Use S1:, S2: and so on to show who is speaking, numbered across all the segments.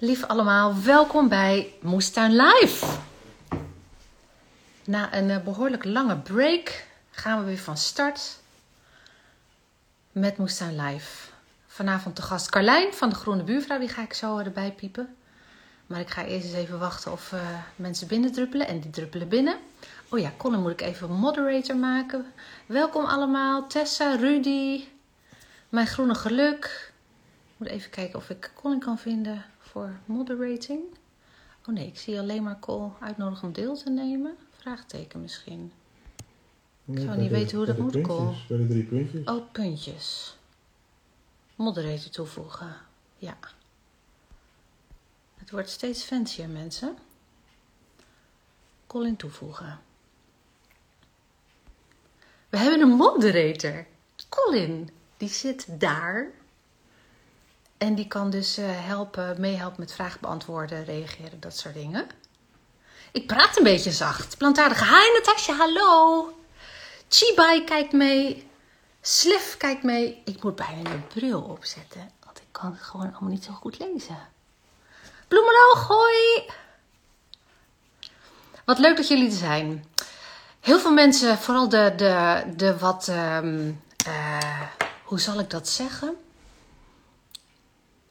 S1: Lief allemaal, welkom bij Moestuin Live. Na een eh, behoorlijk lange break gaan we weer van start met Moestuin Live. Vanavond de gast Carlijn van de Groene Buurvrouw, die ga ik zo erbij piepen. Maar ik ga eerst eens even wachten of uh, mensen binnendruppelen en die druppelen binnen. Oh ja, Colin moet ik even moderator maken. Welkom allemaal, Tessa, Rudy, mijn groene geluk. Ik moet even kijken of ik Colin kan vinden voor moderating. Oh nee, ik zie alleen maar Col uitnodigen om deel te nemen. Vraagteken misschien. Ik zou niet weten hoe dat moet.
S2: Bij de drie puntjes.
S1: Oh, puntjes. Moderator toevoegen. Ja. Het wordt steeds fancier, mensen. Colin toevoegen. We hebben een moderator. Colin, die zit daar. En die kan dus uh, helpen, meehelpen met vragen beantwoorden, reageren, dat soort dingen. Ik praat een beetje zacht. Plantaardige. Hi Natasja, hallo. Chibai kijkt mee. Slef kijkt mee. Ik moet bijna mijn bril opzetten, want ik kan het gewoon allemaal niet zo goed lezen. Bloemenloog, hoi! Wat leuk dat jullie er zijn. Heel veel mensen, vooral de, de, de wat, um, uh, hoe zal ik dat zeggen?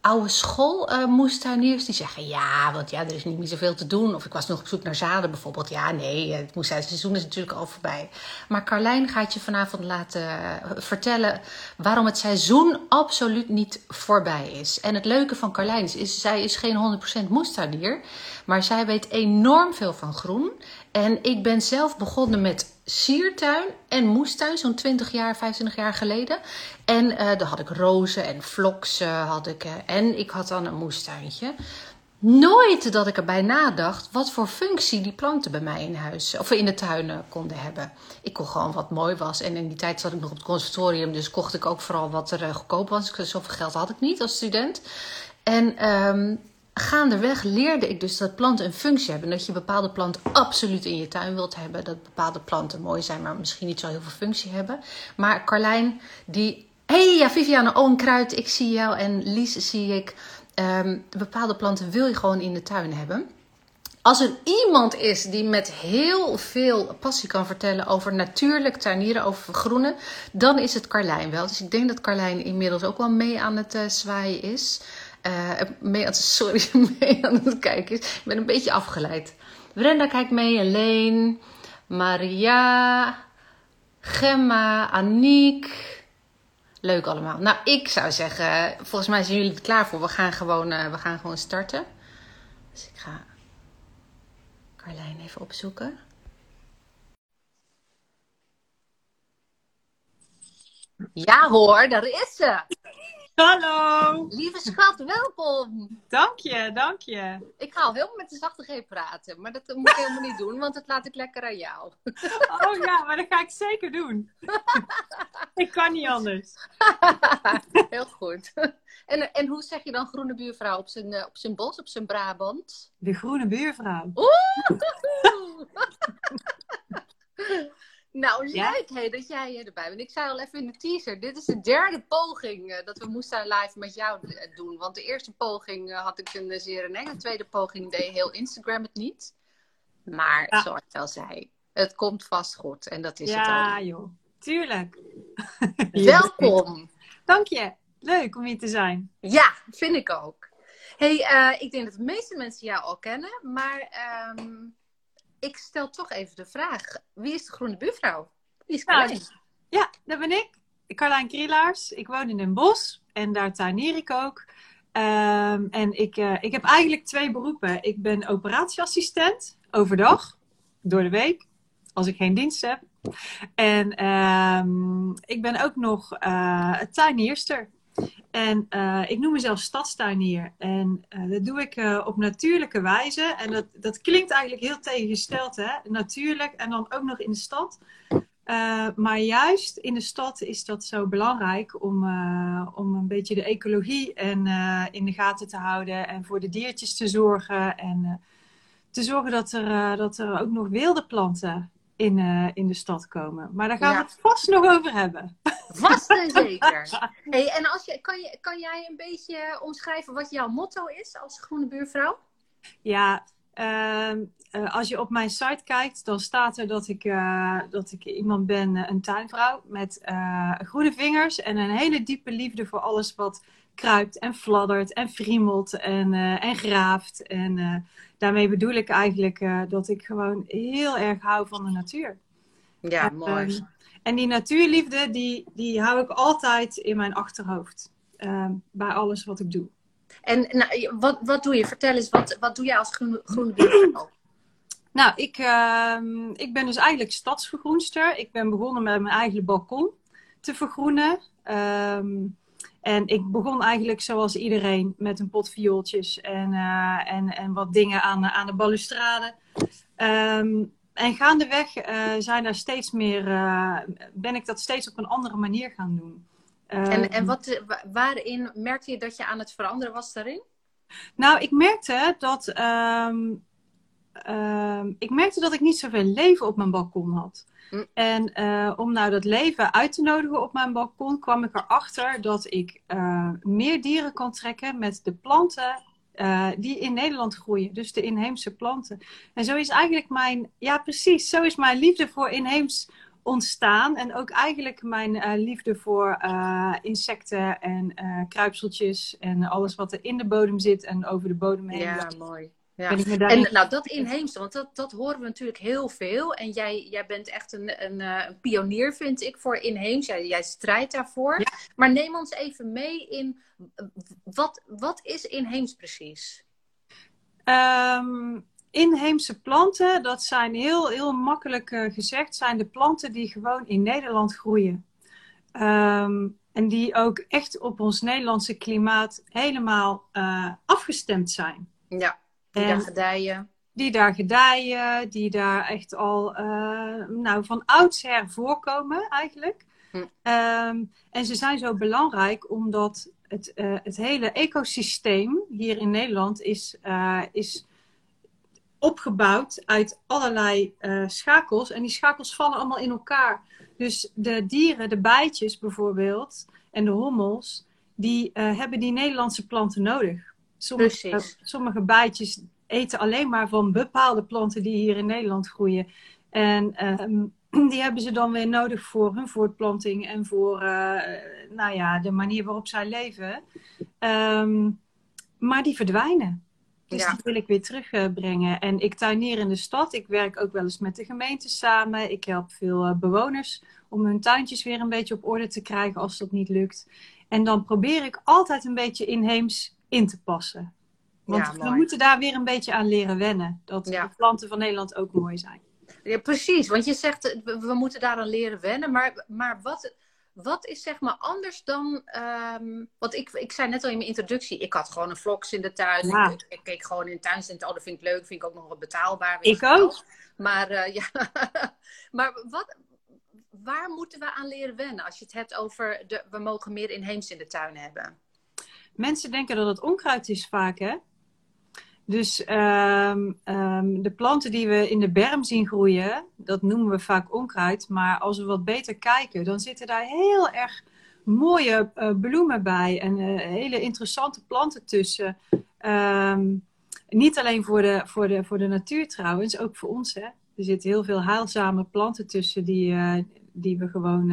S1: Oude schoolmoestuiniers uh, die zeggen ja, want ja, er is niet meer zoveel te doen. Of ik was nog op zoek naar zaden bijvoorbeeld. Ja, nee, het moestuinseizoen is natuurlijk al voorbij. Maar Carlijn gaat je vanavond laten uh, vertellen waarom het seizoen absoluut niet voorbij is. En het leuke van Carlijn is, is zij is geen 100% moestuinier. Maar zij weet enorm veel van groen. En ik ben zelf begonnen met siertuin en moestuin, zo'n 20 jaar, 25 jaar geleden. En uh, daar had ik rozen en vloks had ik. Uh, en ik had dan een moestuintje. Nooit dat ik erbij nadacht wat voor functie die planten bij mij in huis of in de tuinen konden hebben. Ik kon gewoon wat mooi was. En in die tijd zat ik nog op het conservatorium, dus kocht ik ook vooral wat er uh, goedkoop was. Zoveel geld had ik niet als student. En um, gaandeweg leerde ik dus dat planten een functie hebben. Dat je bepaalde planten absoluut in je tuin wilt hebben. Dat bepaalde planten mooi zijn, maar misschien niet zo heel veel functie hebben. Maar Carlijn, die. hey, ja, Viviane Oonkruid, ik zie jou. En Lies zie ik. Um, bepaalde planten wil je gewoon in de tuin hebben. Als er iemand is die met heel veel passie kan vertellen over natuurlijk tuinieren, over vergroenen, dan is het Carlijn wel. Dus ik denk dat Carlijn inmiddels ook wel mee aan het uh, zwaaien is. Uh, mee aan, sorry, mee aan het kijken is. Ik ben een beetje afgeleid. Brenda kijkt mee, Helene, Maria, Gemma, Aniek. Leuk allemaal. Nou, ik zou zeggen, volgens mij zijn jullie er klaar voor. We gaan gewoon, uh, we gaan gewoon starten. Dus ik ga Carlijn even opzoeken. Ja hoor, daar is ze.
S3: Hallo!
S1: Lieve schat, welkom!
S3: Dank je, dank je.
S1: Ik ga al helemaal met de zachte G praten, maar dat moet ik helemaal niet doen, want dat laat ik lekker aan jou.
S3: Oh ja, maar dat ga ik zeker doen. ik kan niet anders.
S1: Heel goed. En, en hoe zeg je dan groene buurvrouw op zijn, op zijn bos, op zijn Brabant?
S3: De groene buurvrouw.
S1: Oeh! Nou, leuk ja? hey, dat jij erbij bent. Ik zei al even in de teaser, dit is de derde poging uh, dat we moesten live met jou doen. Want de eerste poging uh, had ik een zeer en eng. De tweede poging deed heel Instagram het niet. Maar ja. zoals ik al zei, het komt vast goed. En dat is
S3: ja,
S1: het al.
S3: Ja joh, tuurlijk.
S1: Welkom.
S3: Dank je. Leuk om hier te zijn.
S1: Ja, vind ik ook. hey, ik denk dat de meeste mensen jou al kennen. Maar... Um, ik stel toch even de vraag: wie is de groene buurvrouw? Wie is Carlijn?
S3: Nou, ja, dat ben ik. Carlijn Krielaars. Ik woon in Den Bosch en daar tuinier ik ook. Um, en ik, uh, ik heb eigenlijk twee beroepen. Ik ben operatieassistent overdag, door de week, als ik geen dienst heb. En um, ik ben ook nog uh, tuinierster. En uh, ik noem mezelf stadstuinier. En uh, dat doe ik uh, op natuurlijke wijze. En dat, dat klinkt eigenlijk heel tegengesteld, hè? Natuurlijk en dan ook nog in de stad. maar juist in de stad is dat zo belangrijk om, om een beetje de ecologie en, in de gaten te houden. En voor de diertjes te zorgen. En te zorgen dat er, dat er ook nog wilde planten in, in de stad komen. Maar daar gaan ja. we het vast nog over hebben.
S1: Vast en zeker. Hey, en als je, kan, je, kan jij een beetje omschrijven wat jouw motto is als groene buurvrouw?
S3: Ja, ehm, eh, als je op mijn site kijkt, dan staat er dat ik, uh, dat ik iemand ben, eh, een tuinvrouw met groene vingers en een hele diepe liefde voor alles wat kruipt en fladdert en friemelt en, en graaft. En daarmee bedoel ik eigenlijk dat ik gewoon heel erg hou van de natuur.
S1: Ja, mooi.
S3: Ehm, en die natuurliefde, die, die hou ik altijd in mijn achterhoofd. Ehm, bij alles wat ik doe.
S1: En nou, wat, wat doe je? Vertel eens, wat, wat doe jij als groene, groene
S3: Nou, ik, ehm, ik ben dus eigenlijk stadsvergroenster. Ik ben begonnen met mijn eigen balkon te vergroenen. En ik begon eigenlijk zoals iedereen met een pot viooltjes en, uh, en, en wat dingen aan, aan de balustrade. Um, en gaandeweg uh, zijn er steeds meer, uh, ben ik dat steeds op een andere manier gaan doen.
S1: En en wat, waarin merkte je dat je aan het veranderen was daarin?
S3: Nou, ik merkte dat, um, ik merkte dat ik niet zoveel leven op mijn balkon had. Hm. En om nou dat leven uit te nodigen op mijn balkon, kwam ik erachter dat ik meer dieren kan trekken met de planten uh, die in Nederland groeien. Dus de inheemse planten. En zo is eigenlijk mijn, ja precies, zo is mijn liefde voor inheems ontstaan. En ook eigenlijk mijn uh, liefde voor uh, insecten en kruipseltjes en alles wat er in de bodem zit en over de bodem heen.
S1: Ja, mooi. Ja. En nou, dat inheemse, want dat, dat horen we natuurlijk heel veel. En jij, jij bent echt een, een, een pionier, vind ik, voor inheems. Jij, jij strijdt daarvoor. Maar neem ons even mee in wat, wat is inheems precies?
S3: Um, inheemse planten, dat zijn heel, heel makkelijk uh, gezegd, zijn de planten die gewoon in Nederland groeien. Um, en die ook echt op ons Nederlandse klimaat helemaal uh, afgestemd zijn.
S1: Ja, die en daar gedijen.
S3: Die daar gedijen, die daar echt al uh, nou, van oudsher voorkomen eigenlijk. Hm. Um, en ze zijn zo belangrijk omdat het, uh, het hele ecosysteem hier in Nederland is, uh, is opgebouwd uit allerlei schakels. En die schakels vallen allemaal in elkaar. Dus de dieren, de bijtjes bijvoorbeeld, en de hommels, die hebben die Nederlandse planten nodig. Sommige, sommige bijtjes eten alleen maar van bepaalde planten die hier in Nederland groeien. En ehm, die hebben ze dan weer nodig voor hun voortplanting en voor uh, nou ja, de manier waarop zij leven. Um, maar die verdwijnen. Dus die wil ik weer terugbrengen. en ik tuineer in de stad. Ik werk ook wel eens met de gemeente samen. Ik help veel uh, bewoners om hun tuintjes weer een beetje op orde te krijgen als dat niet lukt. En dan probeer ik altijd een beetje inheems in te passen. Want ja, we moeten daar weer een beetje aan leren wennen. Dat de planten van Nederland ook mooi zijn.
S1: Ja, precies. Want je zegt, we, moeten daaraan leren wennen. Maar, maar wat, wat is zeg maar anders dan... Um, want ik, ik zei net al in mijn introductie, ik had gewoon een vlogs in de tuin. Ja. Ik, ik, keek gewoon in de tuincentrum. Oh, dat vind ik leuk. Vind ik ook nog wat betaalbaar.
S3: Ik ook.
S1: Maar, uh, ja. maar wat, waar moeten we aan leren wennen? Als je het hebt over, de, we mogen meer inheems in de tuin hebben.
S3: Mensen denken dat het onkruid is vaak, hè? Dus um, um, de planten die we in de berm zien groeien, dat noemen we vaak onkruid. Maar als we wat beter kijken, dan zitten daar heel erg mooie uh, bloemen bij en uh, hele interessante planten tussen. Um, niet alleen voor de, voor, de, voor de natuur trouwens, ook voor ons. Hè? Er zitten heel veel heilzame planten tussen die, uh, die we gewoon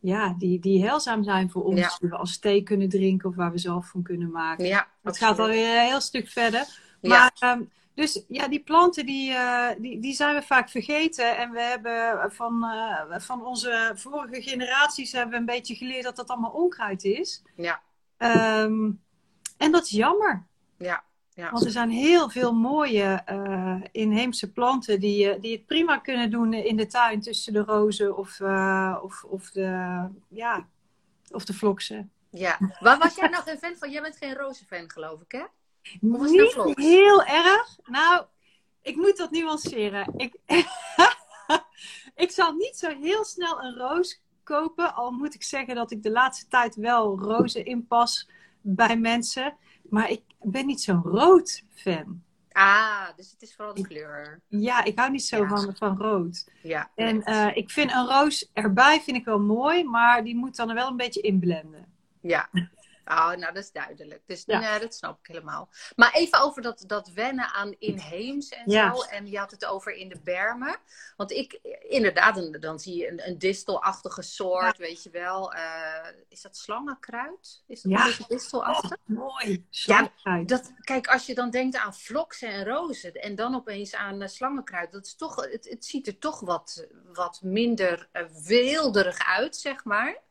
S3: ja, die, die heilzaam zijn voor ons. Die we als thee kunnen drinken of waar we zelf van kunnen maken.
S1: Ja,
S3: dat gaat alweer een heel stuk verder. Maar, ja. Um, dus ja, die planten die, uh, die, die zijn we vaak vergeten. En we hebben van, uh, van onze vorige generaties hebben we een beetje geleerd dat dat allemaal onkruid is.
S1: Ja.
S3: Um, en dat is jammer.
S1: Ja. Ja.
S3: Want er zijn heel veel mooie uh, inheemse planten die, uh, die het prima kunnen doen in de tuin tussen de rozen of, uh, of, of, de, ja, of de vloksen.
S1: Ja, waar was jij nog een fan van? Jij bent geen rozenfan, geloof ik, hè?
S3: Of was niet nou heel erg. Nou, ik moet dat nuanceren. Ik, ik zal niet zo heel snel een roos kopen. Al moet ik zeggen dat ik de laatste tijd wel rozen inpas bij mensen. Maar ik ben niet zo'n rood fan.
S1: Ah, dus het is vooral de kleur.
S3: Ja, ik hou niet zo
S1: Ja.
S3: van, van rood.
S1: Ja.
S3: En eh, ik vind een roos erbij vind ik wel mooi, maar die moet dan er wel een beetje inblenden.
S1: Ja. Oh, nou, dat is duidelijk. Dus
S3: Ja.
S1: nee, dat snap ik helemaal. Maar even over dat, dat wennen aan inheems en
S3: Ja.
S1: zo. En je had het over in de bermen. Want ik, inderdaad, dan, dan zie je een, een distelachtige soort, weet je wel. Eh, is dat slangenkruid? Is dat
S3: Ja.
S1: een beetje distelachtig?
S3: Mooi. Slangkruid.
S1: Dat, kijk, als je dan denkt aan vloksen en rozen en dan opeens aan eh, slangenkruid, dat is toch, het, het ziet er toch wat, wat minder eh, weelderig uit, zeg maar.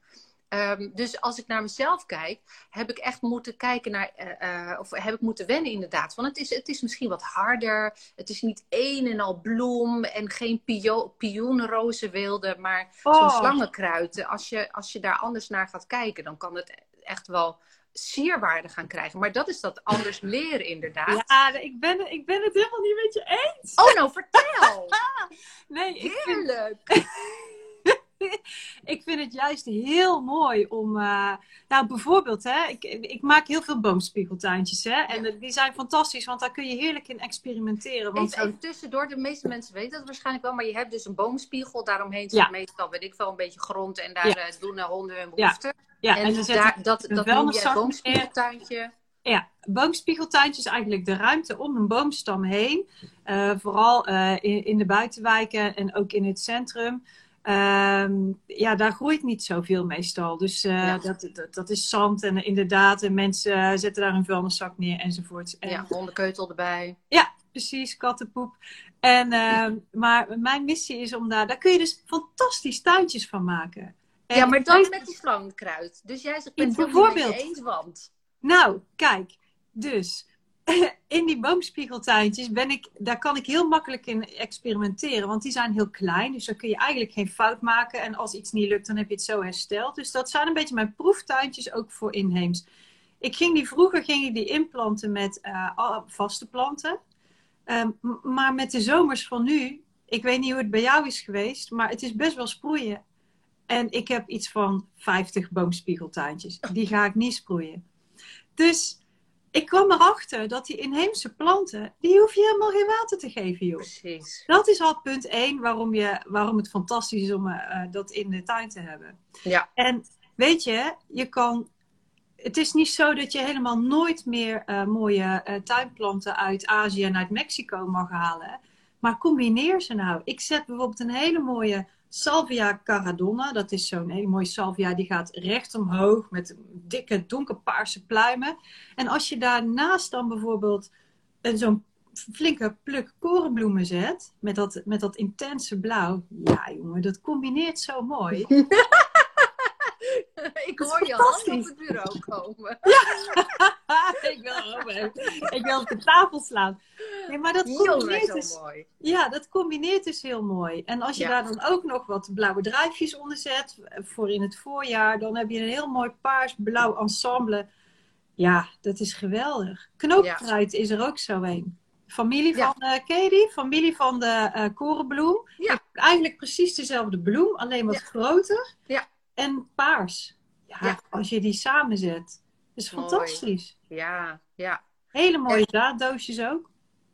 S1: Ehm, dus als ik naar mezelf kijk, heb ik echt moeten kijken naar, eh, eh, of heb ik moeten wennen inderdaad. Want het is, het is misschien wat harder, het is niet één en al bloem en geen pio, pioenrozenweelde, maar zo'n
S3: Oh.
S1: slangenkruid. Als je, als je daar anders naar gaat kijken, dan kan het echt wel sierwaarde gaan krijgen. Maar dat is dat anders leren inderdaad.
S3: Ja, ik ben, ik ben het helemaal niet met je eens.
S1: Oh, nou vertel!
S3: Nee, ik vind,
S1: Heerlijk!
S3: ik vind het juist heel mooi om. eh, nou, bijvoorbeeld, hè, ik, ik maak heel veel boomspiegeltuintjes. Hè, en
S1: Ja.
S3: die zijn fantastisch, want daar kun je heerlijk in experimenteren. Want
S1: Even, even tussendoor, de meeste mensen weten dat waarschijnlijk wel, maar je hebt dus een boomspiegel, daaromheen zit
S3: Ja.
S1: meestal, weet ik wel, een beetje grond en daar
S3: Ja.
S1: eh, doen de honden hun behoeften.
S3: ja,
S1: en daar, dat, dat noem boomspiegeltuintje.
S3: Ja, boomspiegeltuintje is eigenlijk de ruimte om een boomstam heen. Eh, vooral eh, in, in de buitenwijken en ook in het centrum. Ehm, ja, daar groeit niet zoveel meestal. Dus eh,
S1: Ja.
S3: dat, dat, dat is zand en inderdaad, en mensen eh, zetten daar een vuilniszak neer enzovoort. En,
S1: Ja, hondenkeutel erbij.
S3: ja, precies, kattenpoep. En, ehm, maar mijn missie is om daar, daar kun je dus fantastisch tuintjes van maken. En
S1: ja, maar dan met die slangenkruid. Dus jij zegt, ik ben het
S3: Bijvoorbeeld.
S1: eens, want...
S3: Nou, kijk, dus in die boomspiegeltuintjes ben ik, daar kan ik heel makkelijk in experimenteren, want die zijn heel klein, dus dan kun je eigenlijk geen fout maken. En als iets niet lukt, dan heb je het zo hersteld. Dus dat zijn een beetje mijn proeftuintjes ook voor inheems. Ik ging die vroeger ging ik die inplanten met eh, vaste planten, Ehm, maar met de zomers van nu, ik weet niet hoe het bij jou is geweest, maar het is best wel sproeien. En ik heb iets van 50 boomspiegeltuintjes. Die ga ik niet sproeien. Dus ik kwam erachter dat die inheemse planten, die hoef je helemaal geen water te geven, joh.
S1: Precies.
S3: Dat is al punt 1 waarom, je, waarom het fantastisch is om eh, eh, dat in de tuin te hebben.
S1: Ja.
S3: En weet je, je kan. Het is niet zo dat je helemaal nooit meer eh, mooie tuinplanten uit Azië en uit Mexico mag halen. Maar combineer ze nou. Ik zet bijvoorbeeld een hele mooie Salvia caradonna. Dat is zo'n hele mooie salvia. Die gaat recht omhoog met dikke donkerpaarse pluimen. En als je daarnaast dan bijvoorbeeld een zo'n flinke pluk korenbloemen zet. Met dat, met dat intense blauw. Ja, jongen, dat combineert zo mooi.
S1: ik hoor je hand op het bureau komen.
S3: ik wil Robert. Ik wil op de tafel slaan. Nee, maar dat combineert dus,
S1: mooi.
S3: ja, dat combineert dus heel mooi. En als je
S1: Ja.
S3: daar dan ook nog wat blauwe drijfjes onder zet voor in het voorjaar, dan heb je een heel mooi paars-blauw ensemble. Ja, dat is geweldig. Knoopkruid is er ook zo een. Familie van, eh die? Familie van de eh, korenbloem.
S1: Ja.
S3: Eigenlijk precies dezelfde bloem, alleen wat groter.
S1: Ja.
S3: En paars. Ja,
S1: Ja.
S3: als je die samenzet. Is
S1: Mooi.
S3: fantastisch.
S1: Ja, ja.
S3: Hele mooie zaaddoosjes ook.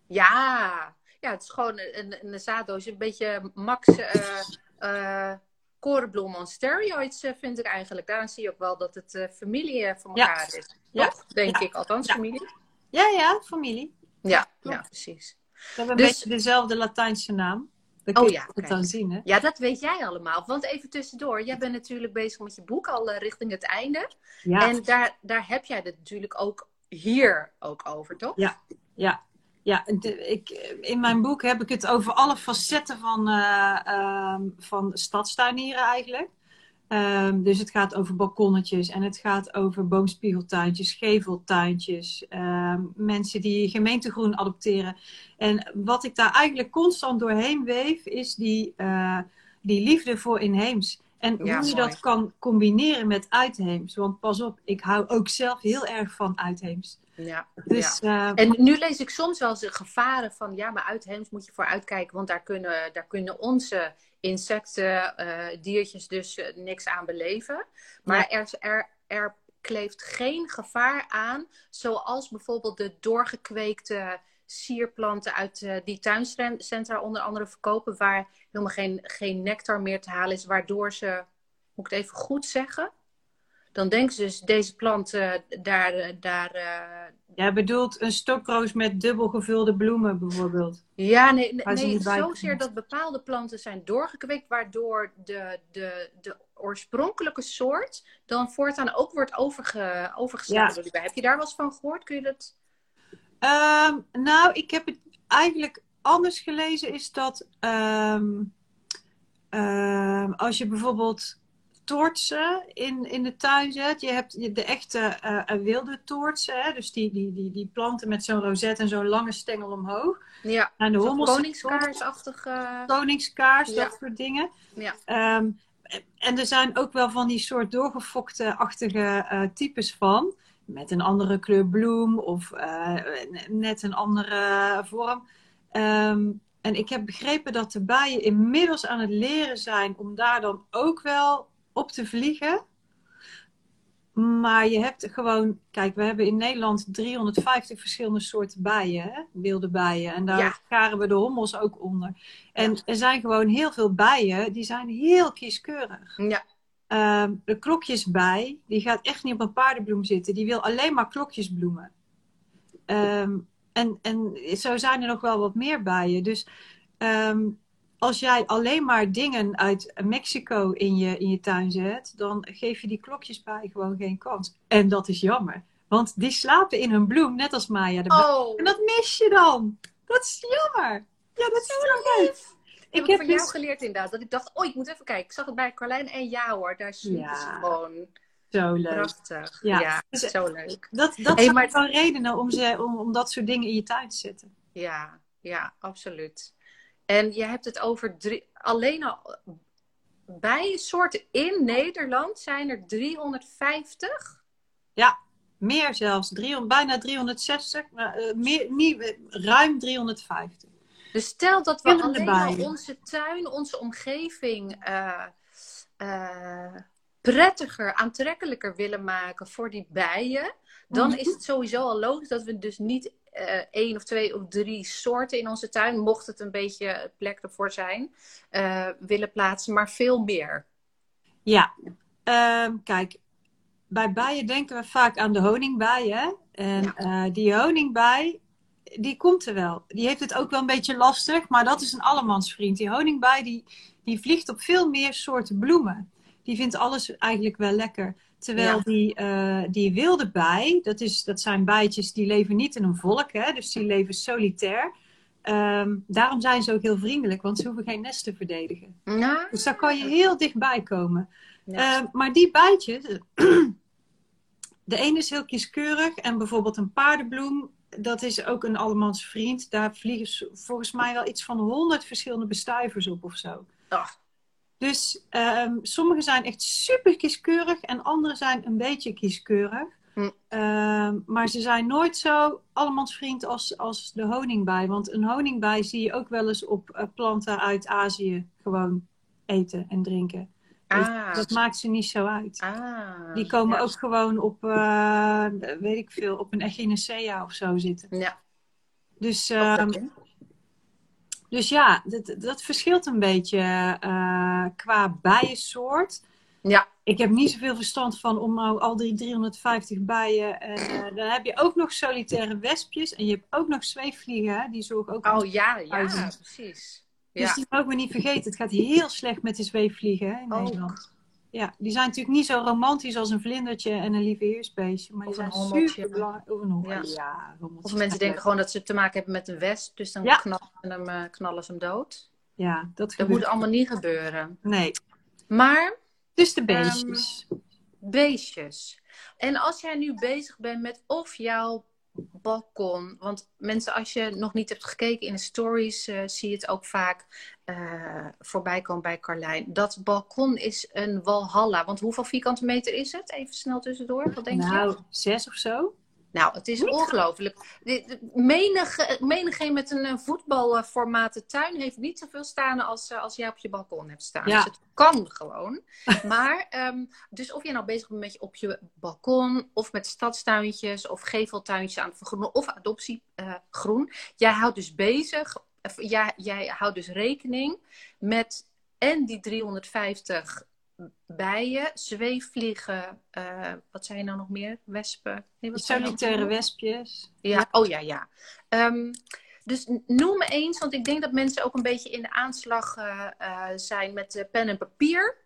S1: Ja, ja, het is gewoon een, een, zaaddoosje. Een beetje Max eh eh korenbloem on steroids eh, vind ik eigenlijk. Daarom zie je ook wel dat het familie van
S3: Ja.
S1: elkaar is.
S3: Ja.
S1: Toch? Denk
S3: Ja.
S1: ik. Althans, familie.
S3: Ja, ja, familie.
S1: Ja, ja, precies.
S3: We hebben
S1: Dus-
S3: een beetje dezelfde Latijnse naam. Dat
S1: Oh
S3: je
S1: ja,
S3: het
S1: kijk.
S3: dan zien, hè?
S1: Ja, dat weet jij allemaal. Want even tussendoor, jij bent natuurlijk bezig met je boek al eh, richting het einde.
S3: Ja,
S1: En daar, daar heb jij het natuurlijk ook hier ook over, toch?
S3: Ja. ja. Ja, de- ik, in mijn boek heb ik het over alle facetten van, eh ehm, van stadstuinieren eigenlijk. Ehm, dus het gaat over balkonnetjes en het gaat over boomspiegeltuintjes, geveltuintjes, ehm, mensen die gemeentegroen adopteren. En wat ik daar eigenlijk constant doorheen weef, is die, eh, die liefde voor inheems. En
S1: Ja,
S3: hoe je
S1: mooi.
S3: dat kan combineren met uitheems. Want pas op, ik hou ook zelf heel erg van uitheems.
S1: Ja.
S3: Dus eh,
S1: En nu lees ik soms wel eens de gevaren van, ja, maar uit Heems moet je voor uitkijken, want daar kunnen, daar kunnen onze insecten, eh, diertjes dus eh, niks aan beleven. Maar er, er, er kleeft geen gevaar aan, zoals bijvoorbeeld de doorgekweekte sierplanten uit uh, die tuincentra onder andere verkopen, waar helemaal geen, geen nectar meer te halen is, waardoor ze, moet ik het even goed zeggen, dan denken ze dus deze plant uh, daar. daar uh,
S3: Jij bedoelt een stokroos met dubbel gevulde bloemen bijvoorbeeld?
S1: Ja, nee, nee, nee zozeer dat bepaalde planten zijn doorgekweekt, waardoor de, de, de oorspronkelijke soort dan voortaan ook wordt overge, overgeslagen. Ja. Heb je daar wel eens van gehoord? Kun je dat...
S3: Um, nou, ik heb het eigenlijk anders gelezen. Is dat um, um, als je bijvoorbeeld toortsen in, in de tuin zet. Je hebt de echte uh, wilde toortsen. Hè? Dus die, die, die, die planten met zo'n rozet en zo'n lange stengel omhoog.
S1: Ja,
S3: en
S1: de koningskaarsachtige...
S3: Koningskaars, dat soort dingen.
S1: Ja.
S3: Um, en er zijn ook wel van die soort doorgefokte-achtige uh, types van. Met een andere kleur bloem of uh, net een andere vorm. Um, en ik heb begrepen dat de bijen inmiddels aan het leren zijn om daar dan ook wel op te vliegen. Maar je hebt gewoon, kijk, we hebben in Nederland 350 verschillende soorten bijen, hè? wilde bijen. En daar ja. garen we de hommels ook onder. En er zijn gewoon heel veel bijen, die zijn heel kieskeurig.
S1: Ja.
S3: Um, de klokjesbij, die gaat echt niet op een paardenbloem zitten. Die wil alleen maar klokjesbloemen. Um, en, en zo zijn er nog wel wat meer bijen. Dus um, als jij alleen maar dingen uit Mexico in je, in je tuin zet, dan geef je die klokjes bij gewoon geen kans. En dat is jammer. Want die slapen in hun bloem, net als Maya. De
S1: oh.
S3: En dat mis je dan. Dat is jammer. Ja, dat is zo
S1: lief. Ik heb, heb van dus... jou geleerd inderdaad. Dat ik dacht, oh, ik moet even kijken. Ik zag het bij Carlijn en ja hoor. Daar ja. ze gewoon.
S3: Zo leuk.
S1: Prachtig. Ja, ja dus, zo leuk.
S3: Dat, dat hey, zijn maar... wel redenen om, ze, om, om dat soort dingen in je tuin te zetten.
S1: Ja, ja, absoluut. En je hebt het over drie, alleen al bijensoorten in Nederland zijn er 350?
S3: Ja, meer zelfs. 300, bijna 360, maar, uh, meer, niet, ruim 350.
S1: Dus stel dat we alleen al onze tuin, onze omgeving uh, uh, prettiger, aantrekkelijker willen maken voor die bijen, dan mm -hmm. is het sowieso al logisch dat we dus niet uh, één of twee of drie soorten in onze tuin, mocht het een beetje plek ervoor zijn, uh, willen plaatsen, maar veel meer.
S3: Ja, uh, kijk, bij bijen denken we vaak aan de honingbij. En ja. uh, die honingbij, die komt er wel. Die heeft het ook wel een beetje lastig, maar dat is een allemansvriend. Die honingbij, die, die vliegt op veel meer soorten bloemen. Die vindt alles eigenlijk wel lekker. Terwijl ja. die, uh, die wilde bij, dat, is, dat zijn bijtjes die leven niet in een volk, hè, dus die leven solitair. Um, daarom zijn ze ook heel vriendelijk, want ze hoeven geen nest te verdedigen.
S1: Ja.
S3: Dus daar kan je heel dichtbij komen. Ja. Uh, maar die bijtjes, de ene is heel kieskeurig en bijvoorbeeld een paardenbloem, dat is ook een allemans vriend. Daar vliegen volgens mij wel iets van honderd verschillende bestuivers op of zo.
S1: Ach.
S3: Dus um, sommige zijn echt super kieskeurig en andere zijn een beetje kieskeurig.
S1: Hm.
S3: Um, maar ze zijn nooit zo allemansvriend als, als de honingbij. Want een honingbij zie je ook wel eens op uh, planten uit Azië gewoon eten en drinken.
S1: Ah.
S3: Dus dat maakt ze niet zo uit.
S1: Ah,
S3: Die komen
S1: ja.
S3: ook gewoon op, uh, weet ik veel, op een echinacea of zo zitten.
S1: Ja.
S3: Dus, um, dus ja, dat, dat verschilt een beetje uh, qua bijensoort.
S1: Ja.
S3: Ik heb niet zoveel verstand van om nou al die 350 bijen. En uh, dan heb je ook nog solitaire wespjes. En je hebt ook nog zweefvliegen. Die zorgen ook.
S1: Oh ja, ja, precies.
S3: Dus
S1: Ja.
S3: die mogen we niet vergeten. Het gaat heel slecht met de zweefvliegen in
S1: Ook.
S3: Nederland. Ja, die zijn natuurlijk niet zo romantisch als een vlindertje en een lieve heersbeestje. Maar die
S1: Of een
S3: zijn
S1: hommeltje.
S3: super belangrijk. Of een.
S1: Ja.
S3: Ja,
S1: Of mensen denken
S3: leuk.
S1: gewoon dat ze te maken hebben met een wesp, dus dan
S3: Ja.
S1: knallen, ze hem, eh, knallen ze hem dood.
S3: Ja, dat
S1: Dat moet allemaal niet gebeuren.
S3: Nee,
S1: Maar
S3: dus de beestjes.
S1: beestjes. En als jij nu bezig bent met of jouw balkon. Want mensen, als je nog niet hebt gekeken in de stories, eh, zie je het ook vaak eh, voorbij komen bij Carlijn. Dat balkon is een walhalla. Want hoeveel vierkante meter is het? Even snel tussendoor. Wat denk
S3: nou,
S1: je?
S3: zes of zo.
S1: Nou, het is ongelooflijk. De- de- Menig, menigeen met een eh, voetbalformaten tuin heeft niet zoveel staan als, eh, als jij op je balkon hebt staan.
S3: Ja.
S1: Dus het kan gewoon. maar, ehm, dus of je nou bezig bent met je op je balkon, of met stadstuintjes, of geveltuintjes aan het vergroenen, of adoptiegroen. eh, jij houdt dus bezig, of jij, jij houdt dus rekening met en die 350 bijen, zweefvliegen, eh, wat zijn er nou nog meer? Wespen? Nee, wat
S3: Solitaire wespjes.
S1: Ja, oh ja, ja. Ehm, dus noem me eens, want ik denk dat mensen ook een beetje in de aanslag eh, eh, zijn met pen en papier.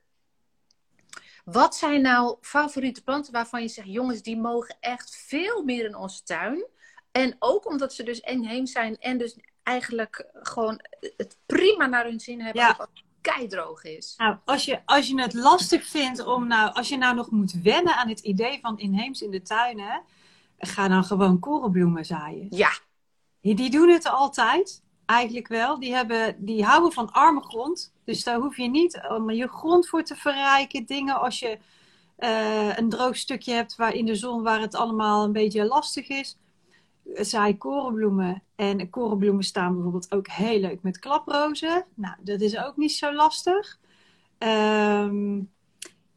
S1: Wat zijn nou favoriete planten waarvan je zegt, jongens, die mogen echt veel meer in onze tuin? En ook omdat ze dus inheems zijn en dus eigenlijk gewoon het prima naar hun zin hebben
S3: Ja.
S1: als keidroog is.
S3: Nou, als je, als je het lastig vindt om nou, als je nou nog moet wennen aan het idee van inheems in de tuin, hè, ga dan gewoon korenbloemen zaaien.
S1: Ja,
S3: Die, die doen het altijd, eigenlijk wel. Die, hebben, die houden van arme grond. Dus daar hoef je niet om je grond voor te verrijken. Dingen als je eh, een droog stukje hebt waar in de zon waar het allemaal een beetje lastig is. Zaai korenbloemen. En korenbloemen staan bijvoorbeeld ook heel leuk met klaprozen. Nou, dat is ook niet zo lastig. Ehm,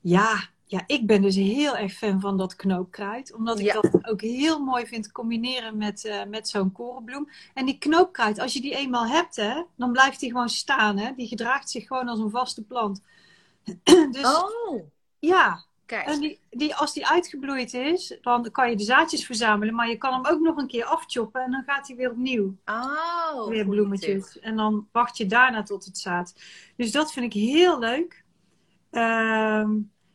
S3: ja, ja, ik ben dus heel erg fan van dat knoopkruid. Omdat ik
S1: Ja.
S3: dat ook heel mooi vind combineren met, eh, met zo'n korenbloem. En die knoopkruid, als je die eenmaal hebt, hè, dan blijft die gewoon staan. Hè? Die gedraagt zich gewoon als een vaste plant. dus
S1: oh,
S3: ja,
S1: kijk.
S3: en die, die, als die uitgebloeid is, dan kan je de zaadjes verzamelen. Maar je kan hem ook nog een keer afchoppen en dan gaat hij weer opnieuw.
S1: Oh,
S3: weer bloemetjes. En dan wacht je daarna tot het zaad. Dus dat vind ik heel leuk. Ehm,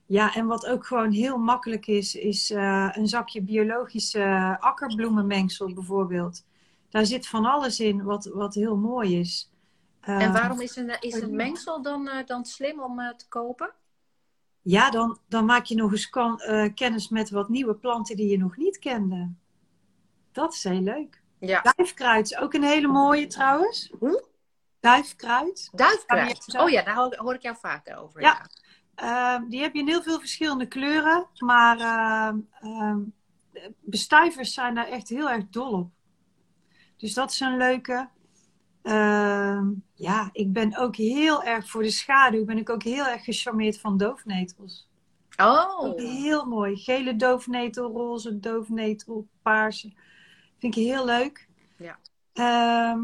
S3: ja, en wat ook gewoon heel makkelijk is, is eh, een zakje biologische akkerbloemenmengsel bijvoorbeeld. Daar zit van alles in wat, wat heel mooi is.
S1: En
S3: Eh,
S1: waarom is een, is een mengsel dan, eh, dan slim om eh, te kopen?
S3: Ja, dan, dan maak je nog eens kan- eh, kennis met wat nieuwe planten die je nog niet kende. Dat is heel leuk.
S1: Ja.
S3: Duifkruid is ook een hele mooie trouwens.
S1: Hoe?
S3: Duifkruid.
S1: Duifkruid. Oh ja, daar hoor, hoor ik jou vaker over.
S3: Ja.
S1: Ja.
S3: Ehm, die heb je in heel veel verschillende kleuren. Maar ehm, ehm, bestuivers zijn daar echt heel erg dol op. Dus dat is een leuke. Ehm, ja, ik ben ook heel erg voor de schaduw. Ben ik ook heel erg gecharmeerd van doofnetels.
S1: Oh.
S3: Ook heel mooi. Gele doofnetel, roze doofnetel, paarse. Vind ik heel leuk.
S1: Ja.
S3: Ehm,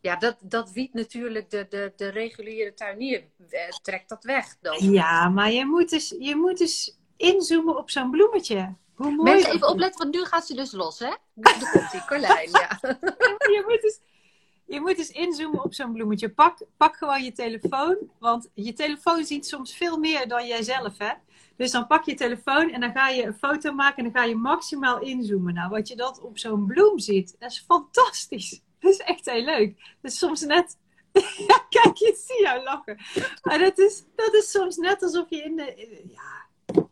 S1: Ja, dat, dat wiet natuurlijk de, de, de reguliere tuinier. eh, trekt dat weg. Dan.
S3: ja, maar je moet, dus, je moet dus inzoomen op zo'n bloemetje. Hoe mooi
S1: Mensen even opletten, want nu gaat ze dus los, hè? Daar komt die Carlijn, ja.
S3: je, moet dus, je moet dus inzoomen op zo'n bloemetje. Pak, pak gewoon je telefoon, want je telefoon ziet soms veel meer dan jij zelf, hè? Dus dan pak je telefoon en dan ga je een foto maken en dan ga je maximaal inzoomen. Nou, wat je dat op zo'n bloem ziet, dat is fantastisch. Dat is echt heel leuk. Dat is soms net... Kijk, je zie jou lachen. Maar dat is, dat is soms net alsof je in de... Ja,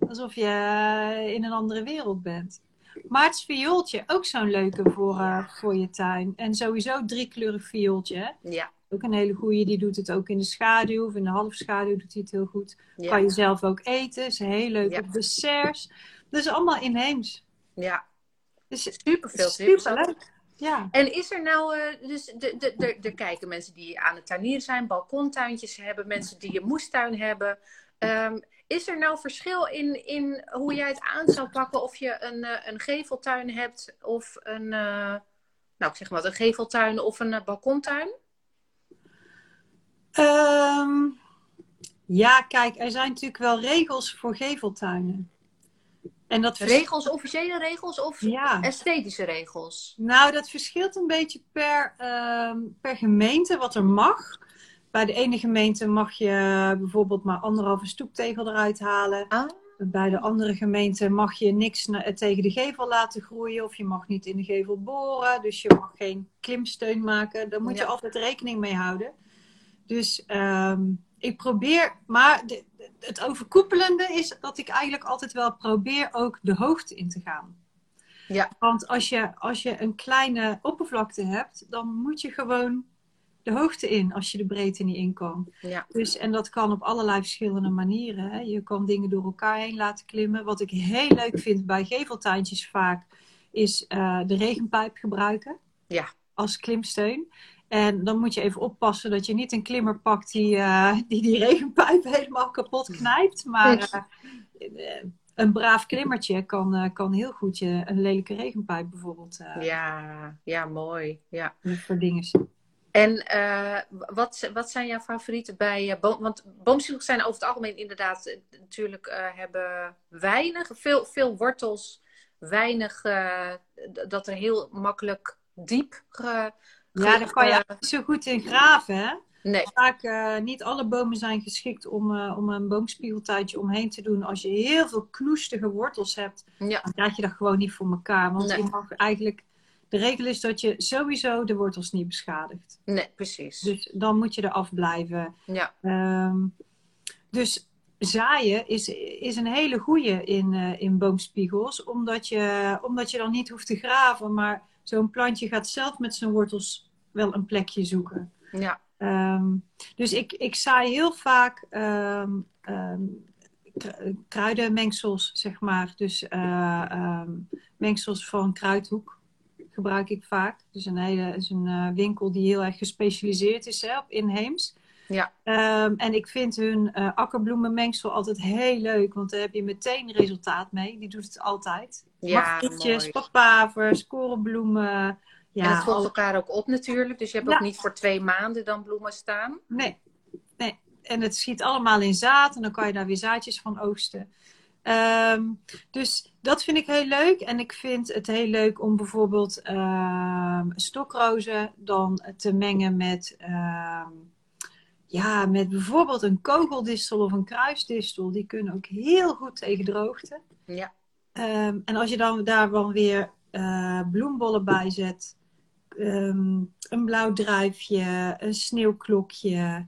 S3: alsof je eh, in een andere wereld bent. Maarts viooltje, ook zo'n leuke voor, eh, voor je tuin. En sowieso driekleurig viooltje. hè.
S1: Ja,
S3: Ook een hele goeie. Die doet het ook in de schaduw of in de halfschaduw doet hij het heel goed.
S1: ja,
S3: Kan je zelf ook eten. Is heel leuk
S1: Ja.
S3: op desserts. Dus allemaal inheems.
S1: ja.
S3: Dus
S1: Super veel tips.
S3: super leuk. Ja.
S1: En is er nou, eh, dus de, de, de, er kijken mensen die aan het tuinieren zijn, balkontuintjes hebben, mensen die een moestuin hebben. Ehm, is er nou verschil in, in hoe jij het aan zou pakken of je een, eh, een geveltuin hebt of een, eh, nou ik zeg maar, een geveltuin of een eh, balkontuin?
S3: Ehm, ja, kijk, er zijn natuurlijk wel regels voor geveltuinen. En dat vers-
S1: Regels, officiële regels of
S3: Ja.
S1: esthetische regels?
S3: Nou, dat verschilt een beetje per, ehm, per gemeente wat er mag. Bij de ene gemeente mag je bijvoorbeeld maar anderhalve stoeptegel eruit halen.
S1: Ah,
S3: Bij de andere gemeente mag je niks tegen de gevel laten groeien. Of je mag niet in de gevel boren. Dus je mag geen klimsteun maken. Daar moet je altijd rekening mee houden. Dus ehm, ik probeer... Maar de- het overkoepelende is dat ik eigenlijk altijd wel probeer ook de hoogte in te gaan.
S1: Ja.
S3: Want als je, als je een kleine oppervlakte hebt, dan moet je gewoon de hoogte in als je de breedte niet in kan.
S1: Ja.
S3: Dus, en dat kan op allerlei verschillende manieren. Hè. Je kan dingen door elkaar heen laten klimmen. Wat ik heel leuk vind bij geveltuintjes vaak, is eh, de regenpijp gebruiken.
S1: Ja.
S3: Als klimsteun. En dan moet je even oppassen dat je niet een klimmer pakt die eh, die, die regenpijp helemaal kapot knijpt. Maar uh, een braaf klimmertje kan, kan heel goed je een lelijke regenpijp bijvoorbeeld.
S1: ja, ja, mooi. Ja.
S3: Voor dingen.
S1: En wat, wat zijn jouw favorieten bij boom? Want boomschiegels zijn over het algemeen inderdaad natuurlijk hebben weinig, veel, veel wortels, weinig dat er heel makkelijk diep
S3: ja, daar kan je niet zo goed in graven, hè?
S1: Nee.
S3: Vaak, niet alle bomen zijn geschikt om, om een boomspiegeltuintje omheen te doen. Als je heel veel knoestige wortels hebt,
S1: ja.
S3: dan krijg je dat gewoon niet voor elkaar. Want
S1: Nee.
S3: je mag eigenlijk... De regel is dat je sowieso de wortels niet beschadigt.
S1: Nee, precies.
S3: Dus dan moet je er afblijven.
S1: Ja,
S3: Ehm, dus zaaien is, is een hele goede in, eh, in boomspiegels. Omdat je, omdat je dan niet hoeft te graven. Maar zo'n plantje gaat zelf met zijn wortels wel een plekje zoeken.
S1: ja,
S3: Ehm, dus ik, ik zaai heel vaak ehm, kru- kruidenmengsels, zeg maar. Dus ehm, mengsels van kruidhoek gebruik ik vaak. Dus een, hele, is een eh, winkel die heel erg gespecialiseerd is hè, op inheems.
S1: ja,
S3: Ehm, en ik vind hun eh, akkerbloemenmengsel altijd heel leuk, want daar heb je meteen resultaat mee. Die doet het altijd.
S1: ja,
S3: papavers, korenbloemen. Ja,
S1: en het volgt
S3: al-
S1: elkaar ook op natuurlijk. Dus je hebt
S3: Ja.
S1: ook niet voor twee maanden dan bloemen staan.
S3: Nee, nee. En het schiet allemaal in zaad en dan kan je daar weer zaadjes van oogsten. Ehm, dus dat vind ik heel leuk. En ik vind het heel leuk om bijvoorbeeld ehm, stokrozen dan te mengen met, ehm, ja, met bijvoorbeeld een kogeldistel of een kruisdistel. Die kunnen ook heel goed tegen droogte.
S1: Ja,
S3: en als je dan daar dan weer eh, bloembollen bij zet, een blauw druifje, een sneeuwklokje.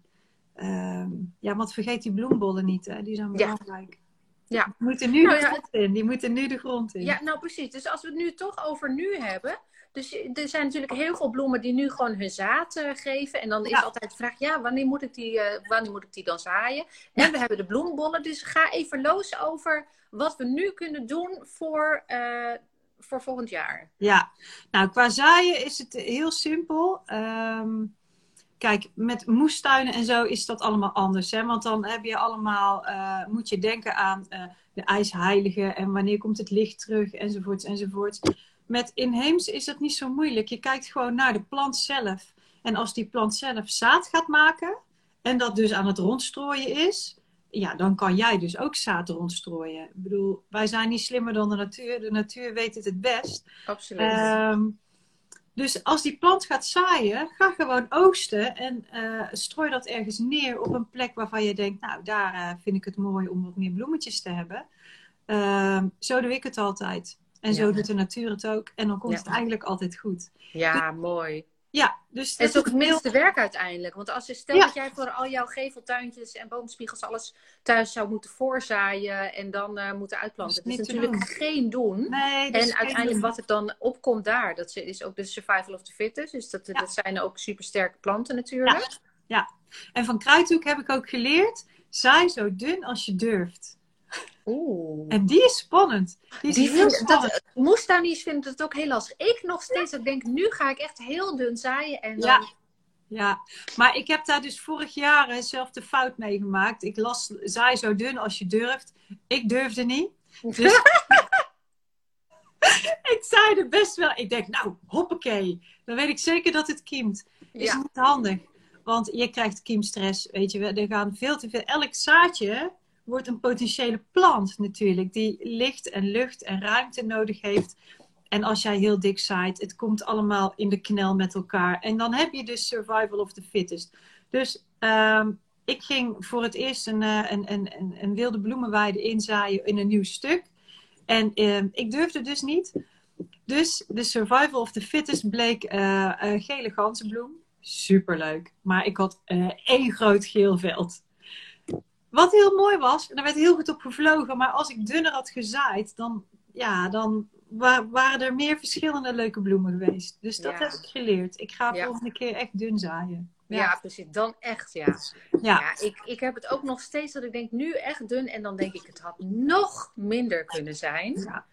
S3: ja, want vergeet die bloembollen niet, hè? die zijn belangrijk.
S1: Ja.
S3: Die moeten nu
S1: Nou
S3: de
S1: ja,
S3: grond in. Die moeten nu de grond in.
S1: ja, nou precies. Dus als we het nu toch over nu hebben. Dus er zijn natuurlijk heel veel bloemen die nu gewoon hun zaad eh, geven. En dan is
S3: Ja.
S1: altijd de vraag, ja, wanneer moet ik die, eh, wanneer moet ik die dan zaaien? En we hebben de bloembollen. Dus ga even los over wat we nu kunnen doen voor, eh, voor volgend jaar.
S3: Ja, nou qua zaaien is het heel simpel. Ehm, kijk, met moestuinen en zo is dat allemaal anders. Hè? Want dan heb je allemaal, eh, moet je denken aan eh, de ijsheilige en wanneer komt het licht terug enzovoorts enzovoorts. Met inheems is dat niet zo moeilijk. Je kijkt gewoon naar de plant zelf. En als die plant zelf zaad gaat maken en dat dus aan het rondstrooien is, ja, dan kan jij dus ook zaad rondstrooien. Ik bedoel, wij zijn niet slimmer dan de natuur. De natuur weet het het best.
S1: Absoluut.
S3: Ehm, dus als die plant gaat zaaien, ga gewoon oogsten en eh, strooi dat ergens neer op een plek waarvan je denkt, nou daar eh, vind ik het mooi om wat meer bloemetjes te hebben. Ehm, zo doe ik het altijd. En zo doet de natuur het ook. En dan komt
S1: Ja.
S3: het eigenlijk altijd goed.
S1: ja, mooi.
S3: Ja, dus
S1: Het is
S3: dat
S1: ook het
S3: heel-
S1: minste werk uiteindelijk. Want als je stel
S3: Ja.
S1: dat jij voor al jouw geveltuintjes en boomspiegels alles thuis zou moeten voorzaaien en dan eh, moeten uitplanten.
S3: Dat is
S1: Dat natuurlijk geen doen.
S3: Nee, dat
S1: En uiteindelijk
S3: doen.
S1: wat er dan opkomt daar, dat is ook de survival of the fittest. Dus dat,
S3: Ja.
S1: dat zijn ook supersterke planten natuurlijk.
S3: En van kruidhoek heb ik ook geleerd, zaai zo dun als je durft.
S1: Oeh.
S3: En die is spannend. Die is
S1: Die
S3: heel
S1: vind,
S3: spannend.
S1: dat, moestuiniers vinden het ook heel lastig. Ik nog steeds, ik denk, nu ga ik echt heel dun zaaien. En dan,
S3: Ja. Ja, maar ik heb daar dus vorig jaar eh, zelf de fout mee gemaakt. Ik las, zaai zo dun als je durft. Ik durfde niet. Dus ik zei er best wel. Ik denk, nou, hoppakee. Dan weet ik zeker dat het kiemt. Is
S1: Ja.
S3: niet handig. Want je krijgt kiemstress, weet je. Er gaan veel te veel... Elk zaadje wordt een potentiële plant natuurlijk. Die licht en lucht en ruimte nodig heeft. En als jij heel dik zaait, het komt allemaal in de knel met elkaar. En dan heb je dus survival of the fittest. Dus ehm, ik ging voor het eerst een, eh, een, een, een, een wilde bloemenweide inzaaien in een nieuw stuk. En ehm, ik durfde dus niet. Dus de survival of the fittest bleek eh, eh, gele ganzenbloem. Superleuk. Maar ik had eh, één groot geel veld. Wat heel mooi was, en daar werd heel goed op gevlogen. Maar als ik dunner had gezaaid, dan, ja, dan wa- waren er meer verschillende leuke bloemen geweest. Dus dat
S1: Ja.
S3: heb ik geleerd. Ik ga
S1: Ja.
S3: volgende keer echt dun zaaien.
S1: Ja, precies. Dan echt, ja.
S3: Ja.
S1: Ja, ik, ik heb het ook nog steeds dat ik denk, nu echt dun. En dan denk ik, het had nog minder kunnen zijn.
S3: Ja.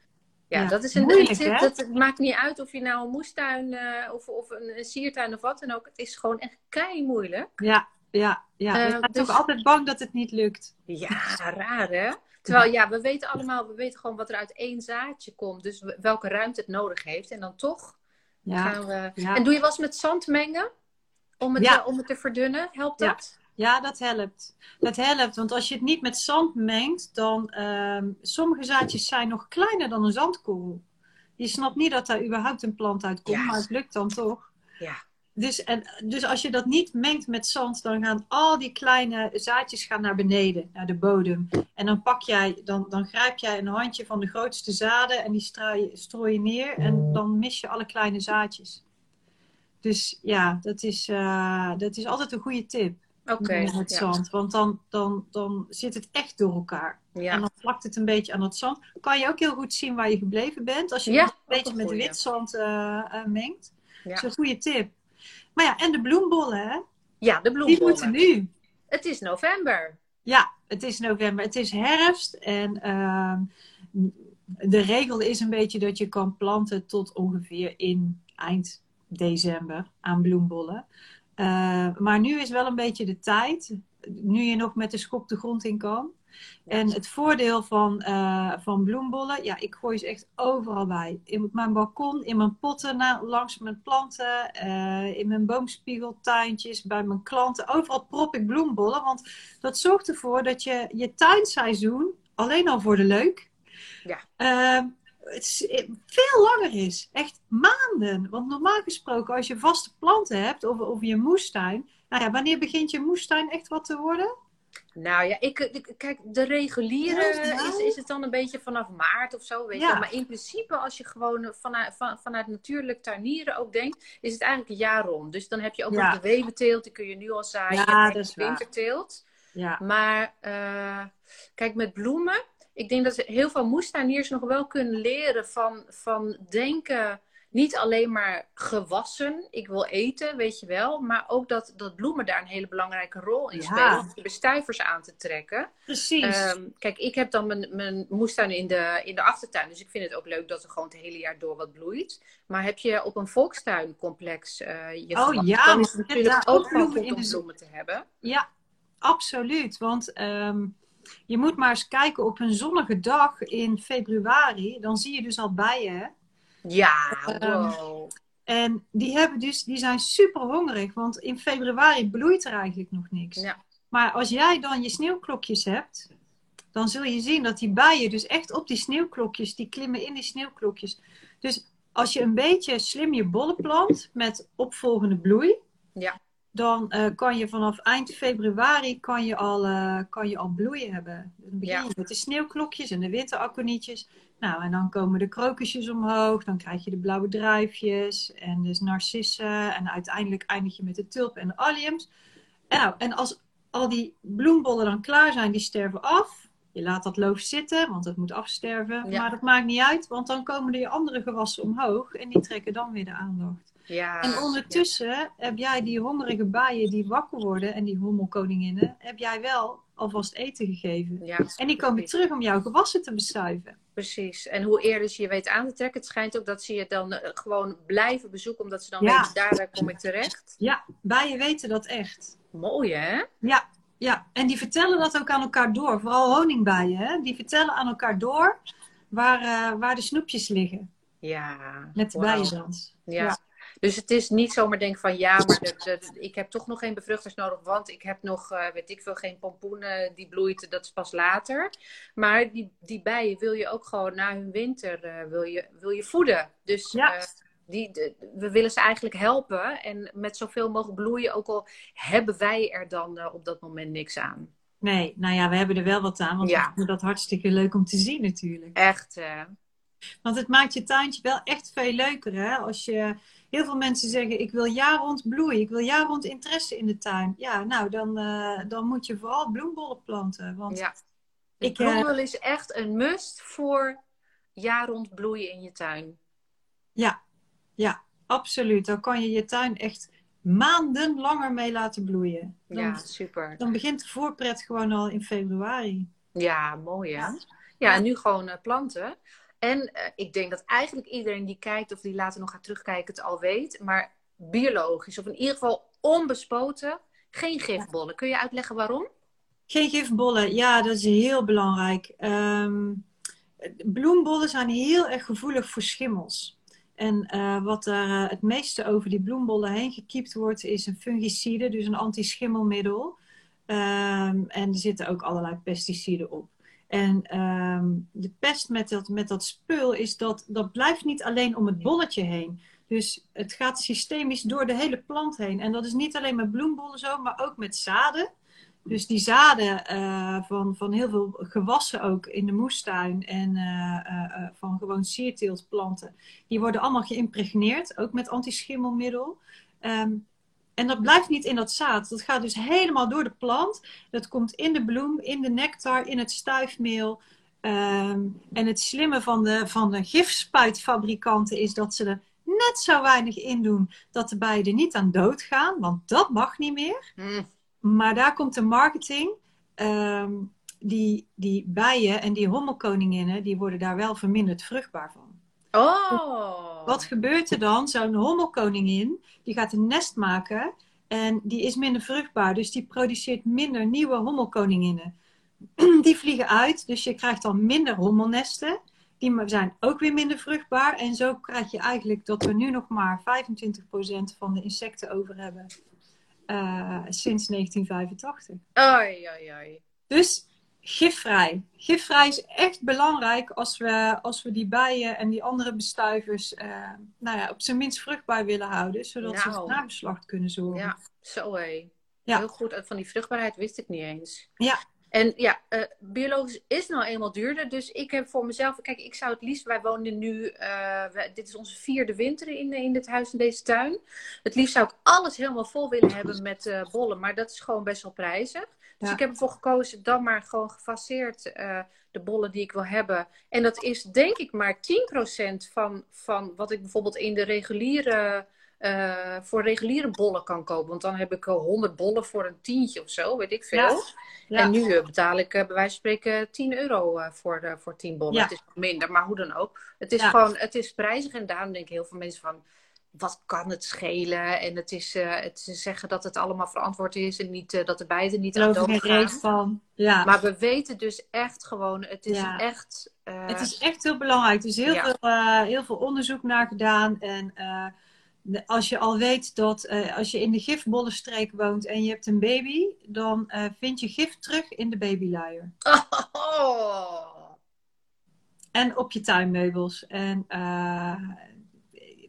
S1: Ja, dat is een,
S3: moeilijk, hè?
S1: Dat, het maakt niet uit of je nou een moestuin eh, of, of een, een siertuin of wat dan ook. Het is gewoon echt kei moeilijk.
S3: Ja, ja, ja. Je bent
S1: dus-
S3: ook altijd bang dat het niet lukt.
S1: Ja, raar hè? Terwijl ja, we weten allemaal, we weten gewoon wat er uit één zaadje komt. Dus welke ruimte het nodig heeft. En dan toch
S3: Ja,
S1: gaan we...
S3: ja.
S1: En doe je wel eens met zand mengen? Om het,
S3: Ja.
S1: eh, om het te verdunnen? Helpt dat?
S3: ja, dat helpt. Dat helpt, want als je het niet met zand mengt, dan ehm sommige zaadjes zijn nog kleiner dan een zandkorrel. Je snapt niet dat daar überhaupt een plant uitkomt,
S1: Ja.
S3: maar het lukt dan toch.
S1: Ja.
S3: Dus, en, dus als je dat niet mengt met zand, dan gaan al die kleine zaadjes gaan naar beneden, naar de bodem. En dan pak jij, dan, dan grijp jij een handje van de grootste zaden en die strooi, strooi je neer en dan mis je alle kleine zaadjes. Dus ja, dat is, eh, dat is altijd een goede tip
S1: Oké. ja.
S3: zand. Want dan, dan, dan zit het echt door elkaar. En
S1: Ja.
S3: dan plakt het een beetje aan het zand. Kan je ook heel goed zien waar je gebleven bent. Als je
S1: Ja,
S3: het een beetje met wit zand eh, eh, mengt.
S1: Ja.
S3: Dat is een goede tip. Maar ja, en de bloembollen, hè?
S1: ja, de
S3: Die
S1: bloembollen.
S3: moeten nu.
S1: Het is november.
S3: Ja, het is november. Het is herfst. En ehm, de regel is een beetje dat je kan planten tot ongeveer in eind december aan bloembollen. Eh, maar nu is wel een beetje de tijd. Nu je nog met de schop de grond in kan. En het voordeel van, eh, van bloembollen, ja, ik gooi ze echt overal bij. In mijn balkon, in mijn potten, na- langs mijn planten, eh, in mijn boomspiegeltuintjes, bij mijn klanten. Overal prop ik bloembollen, want dat zorgt ervoor dat je je tuinseizoen, alleen al voor de leuk,
S1: Ja.
S3: eh, het veel langer is. Echt maanden. Want normaal gesproken, als je vaste planten hebt, of, of je moestuin, nou ja, wanneer begint je moestuin echt wat te worden?
S1: Nou ja, ik, ik- kijk, de reguliere
S3: Ja,
S1: is, is het dan een beetje vanaf maart of zo, weet
S3: Ja.
S1: je. Maar in principe, als je gewoon vanuit, van, vanuit natuurlijk tuinieren ook denkt, is het eigenlijk een jaar rond. Dus dan heb je ook
S3: Ja.
S1: nog de weventeelt, die kun je nu al zaaien.
S3: Ja, dat is
S1: winterteelt.
S3: Ja.
S1: Maar eh, kijk, met bloemen, ik denk dat heel veel moestuiniers nog wel kunnen leren van, van denken, niet alleen maar gewassen, ik wil eten, weet je wel, maar ook dat, dat bloemen daar een hele belangrijke rol in
S3: Ja.
S1: spelen om de bestuivers aan te trekken.
S3: Precies.
S1: Ehm, kijk, ik heb dan mijn, mijn moestuin in de, in de achtertuin, dus ik vind het ook leuk dat er gewoon het hele jaar door wat bloeit. Maar heb je op een volkstuincomplex eh je
S3: Oh ja,
S1: dan is het natuurlijk
S3: daar
S1: ook
S3: bloemen
S1: goed
S3: in
S1: om
S3: de
S1: bloemen te hebben.
S3: Ja, absoluut. Want ehm, je moet maar eens kijken op een zonnige dag in februari. Dan zie je dus al bijen.
S1: Ja,
S3: Ehm. En die, hebben dus, die zijn super hongerig. Want in februari bloeit er eigenlijk nog niks.
S1: Ja.
S3: Maar als jij dan je sneeuwklokjes hebt, dan zul je zien dat die bijen dus echt op die sneeuwklokjes, die klimmen in die sneeuwklokjes. Dus als je een beetje slim je bollen plant met opvolgende bloei,
S1: Ja.
S3: dan eh, kan je vanaf eind februari kan je al, eh, kan je al bloei hebben. Dan begin je
S1: Ja.
S3: met de sneeuwklokjes en de winteraconietjes. Nou, en dan komen de krokusjes omhoog. Dan krijg je de blauwe druifjes en de narcissen. En uiteindelijk eindig je met de tulpen en de alliums. En, nou, en als al die bloembollen dan klaar zijn, die sterven af. Je laat dat loof zitten, want het moet afsterven.
S1: Ja.
S3: Maar dat maakt niet uit, want dan komen er je andere gewassen omhoog. En die trekken dan weer de aandacht.
S1: Ja,
S3: En ondertussen heb jij die hongerige bijen die wakker worden en die hommelkoninginnen, heb jij wel alvast eten gegeven.
S1: Ja,
S3: En die komen terug om jouw gewassen te bestuiven.
S1: Precies. En hoe eerder ze je weet aan te trekken, het schijnt ook dat ze je dan eh, gewoon blijven bezoeken, omdat ze dan
S3: Ja.
S1: weten, daar kom ik terecht.
S3: Ja, bijen weten dat echt.
S1: Mooi hè?
S3: Ja, ja. En die vertellen dat ook aan elkaar door. Vooral honingbijen, hè? die vertellen aan elkaar door waar, eh, waar de snoepjes liggen.
S1: Ja.
S3: Met de
S1: wauw.
S3: bijendans.
S1: Ja.
S3: Ja.
S1: Dus het is niet zomaar denken van ja, maar de, de- ik heb toch nog geen bevruchters nodig, want ik heb nog, eh, weet ik veel, geen pompoenen die bloeit, dat is pas later. Maar die, die bijen wil je ook gewoon na hun winter eh, wil je, wil je voeden. Dus
S3: Ja.
S1: eh, die, de- we willen ze eigenlijk helpen en met zoveel mogelijk bloeien, ook al hebben wij er dan op dat moment niks aan.
S3: Nee, nou ja, we hebben er wel wat aan, want
S1: Ja.
S3: we vinden dat hartstikke leuk om te zien natuurlijk.
S1: Echt, eh,
S3: Want het maakt je tuintje wel echt veel leuker. Hè? Als je heel veel mensen zeggen: Ik wil jaar rond bloei, ik wil jaar rond interesse in de tuin. Ja, nou dan, eh, dan moet je vooral bloembollen planten. Want
S1: ja. De bloemel is echt een must voor jaar rond bloeien in je tuin.
S3: ja, ja, absoluut. Dan kan je je tuin echt maanden langer mee laten bloeien. Dan,
S1: Ja, super.
S3: dan begint de voorpret gewoon al in februari.
S1: Ja, mooi hè?
S3: Ja.
S1: Ja, en nu gewoon eh, planten. En eh, ik denk dat eigenlijk iedereen die kijkt of die later nog gaat terugkijken het al weet. Maar biologisch, of in ieder geval onbespoten, geen gifbollen. Kun je uitleggen waarom?
S3: Geen gifbollen, ja, dat is heel belangrijk. Ehm, bloembollen zijn heel erg gevoelig voor schimmels. En eh, wat daar eh, het meeste over die bloembollen heen gekiept wordt, is een fungicide, dus een antischimmelmiddel. Ehm, en er zitten ook allerlei pesticiden op. En ehm, de pest met dat, met dat spul is dat dat blijft niet alleen om het bolletje heen. Dus het gaat systemisch door de hele plant heen. En dat is niet alleen met bloembollen zo, maar ook met zaden. Dus die zaden eh, van, van heel veel gewassen ook in de moestuin en eh, eh, van gewoon sierteeltplanten, die worden allemaal geïmpregneerd, ook met antischimmelmiddel. Ehm, en dat blijft niet in dat zaad. Dat gaat dus helemaal door de plant. Dat komt in de bloem, in de nectar, in het stuifmeel. Ehm, en het slimme van de, van de gifspuitfabrikanten is dat ze er net zo weinig in doen dat de bijen er niet aan doodgaan, want dat mag niet meer.
S1: Hm,
S3: Maar daar komt de marketing. ehm, die, die bijen en die hommelkoninginnen, die worden daar wel verminderd vruchtbaar van.
S1: Oh.
S3: Wat gebeurt er dan? Zo'n hommelkoningin, die gaat een nest maken en die is minder vruchtbaar. Dus die produceert minder nieuwe hommelkoninginnen. Die vliegen uit, dus je krijgt dan minder hommelnesten. Die zijn ook weer minder vruchtbaar. En zo krijg je eigenlijk dat we nu nog maar 25% van de insecten over hebben. eh, sinds 1985.
S1: Oei, oei, oei.
S3: Dus gifvrij. Gifvrij is echt belangrijk als we, als we die bijen en die andere bestuivers eh, nou ja, op zijn minst vruchtbaar willen houden. Zodat ze
S1: Nou.
S3: voor nageslacht kunnen zorgen.
S1: Ja, zo hé.
S3: Ja.
S1: Heel goed. Van die vruchtbaarheid wist ik niet eens.
S3: Ja.
S1: En ja, eh, biologisch is nou eenmaal duurder. Dus ik heb voor mezelf... Kijk, ik zou het liefst... Wij wonen nu... eh, dit is onze vierde winter in, in dit huis, in deze tuin. Het liefst zou ik alles helemaal vol willen hebben met eh, bollen. Maar dat is gewoon best wel prijzig. Dus ik heb ervoor gekozen dan maar gewoon gefaseerd eh, de bollen die ik wil hebben. En dat is denk ik maar 10% van, van wat ik bijvoorbeeld in de reguliere... eh, voor reguliere bollen kan kopen. Want dan heb ik eh, 100 bollen voor een tientje of zo, weet ik veel.
S3: Ja. Ja.
S1: En nu eh, betaal ik bij wijze van spreken 10 euro voor, de, voor 10 bollen.
S3: Ja.
S1: Het is minder, maar hoe dan ook. Het is gewoon, het is prijzig. En daarom denken heel veel mensen van, wat kan het schelen? En het is, eh, het is zeggen dat het allemaal verantwoord is. En niet, eh, dat de beiden niet aan dood gaan.
S3: van. Ja.
S1: Maar we weten dus echt gewoon, het is
S3: Ja.
S1: echt... eh,
S3: Het is echt heel belangrijk. Er is heel,
S1: Ja.
S3: veel, heel veel onderzoek naar gedaan. En als je al weet dat als je in de gifbollenstreek woont en je hebt een baby, dan vind je gif terug in de babyluier.
S1: Oh.
S3: En op je tuinmeubels. En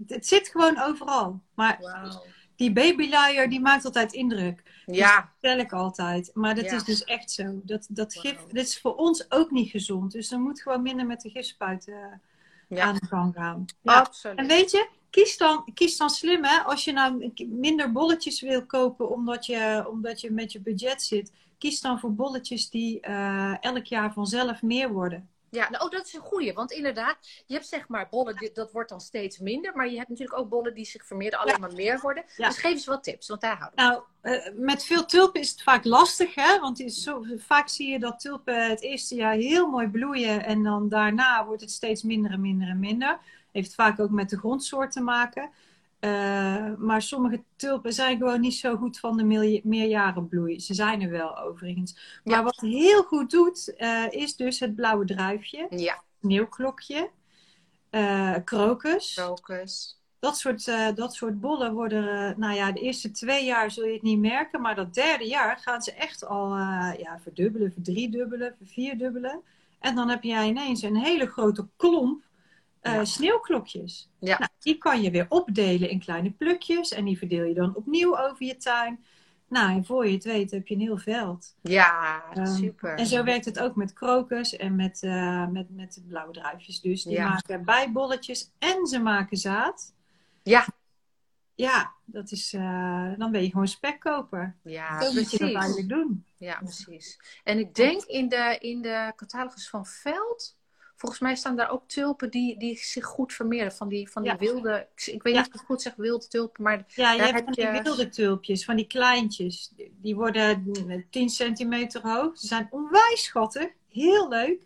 S3: het zit gewoon overal. Maar
S1: Wauw.
S3: die babyluier die maakt altijd indruk.
S1: Ja,
S3: Dat vertel ik altijd. Maar dat
S1: Ja.
S3: is dus echt zo. Dat, dat gif, dit is voor ons ook niet gezond. Dus er moet gewoon minder met de gifspuit
S1: ja.
S3: aan de gang gaan. Ja.
S1: absoluut.
S3: En weet je, kies dan, kies dan slim hè. Als je nou minder bolletjes wil kopen omdat je, omdat je met je budget zit. Kies dan voor bolletjes die eh, elk jaar vanzelf meer worden.
S1: Ja, nou, oh, dat is een goeie. Want inderdaad, je hebt zeg maar bollen, die- dat wordt dan steeds minder. Maar je hebt natuurlijk ook bollen die zich vermeerderen, alleen maar meer worden.
S3: Ja.
S1: Dus geef eens wat tips, want daar houden we
S3: Nou, eh, met veel tulpen is het vaak lastig, hè? Want is zo, vaak zie je dat tulpen het eerste jaar heel mooi bloeien en dan daarna wordt het steeds minder en minder en minder. Heeft vaak ook met de grondsoort te maken. Eh, maar sommige tulpen zijn gewoon niet zo goed van de meerjarenbloei. Ze zijn er wel overigens. Maar
S1: Ja.
S3: wat heel goed doet, eh, is dus het blauwe druifje,
S1: Ja,
S3: sneeuwklokje, eh krokus. Dat soort, dat soort bollen worden, nou ja, de eerste twee jaar zul je het niet merken, maar dat derde jaar gaan ze echt al ja, verdubbelen, verdriedubbelen, vervierdubbelen. En dan heb jij ineens een hele grote klomp
S1: Ja.
S3: sneeuwklokjes.
S1: Ja.
S3: Nou, die kan je weer opdelen in kleine plukjes en die verdeel je dan opnieuw over je tuin. Nou, en voor je het weet heb je een heel veld.
S1: Ja,
S3: Ehm,
S1: super.
S3: En zo werkt het ook met krokus en met, eh, met, met de blauwe druifjes. Dus die
S1: Ja.
S3: maken bijbolletjes en ze maken zaad.
S1: Ja,
S3: Ja, dat is, eh, dan ben je gewoon spekkoper.
S1: ja,
S3: Zo moet je dat
S1: precies.
S3: eigenlijk doen.
S1: Ja, precies. En ik denk in de, in de catalogus van Veld volgens mij staan daar ook tulpen die, die zich goed vermeerderen. Van die, van die
S3: Ja.
S1: wilde, ik, weet
S3: Ja.
S1: niet of ik het goed zeg, wilde tulpen. Maar
S3: Ja, je hebt
S1: heb
S3: van die
S1: je-
S3: wilde tulpjes, van die kleintjes. Die worden 10 centimeter hoog. Ze zijn onwijs schattig. Heel leuk.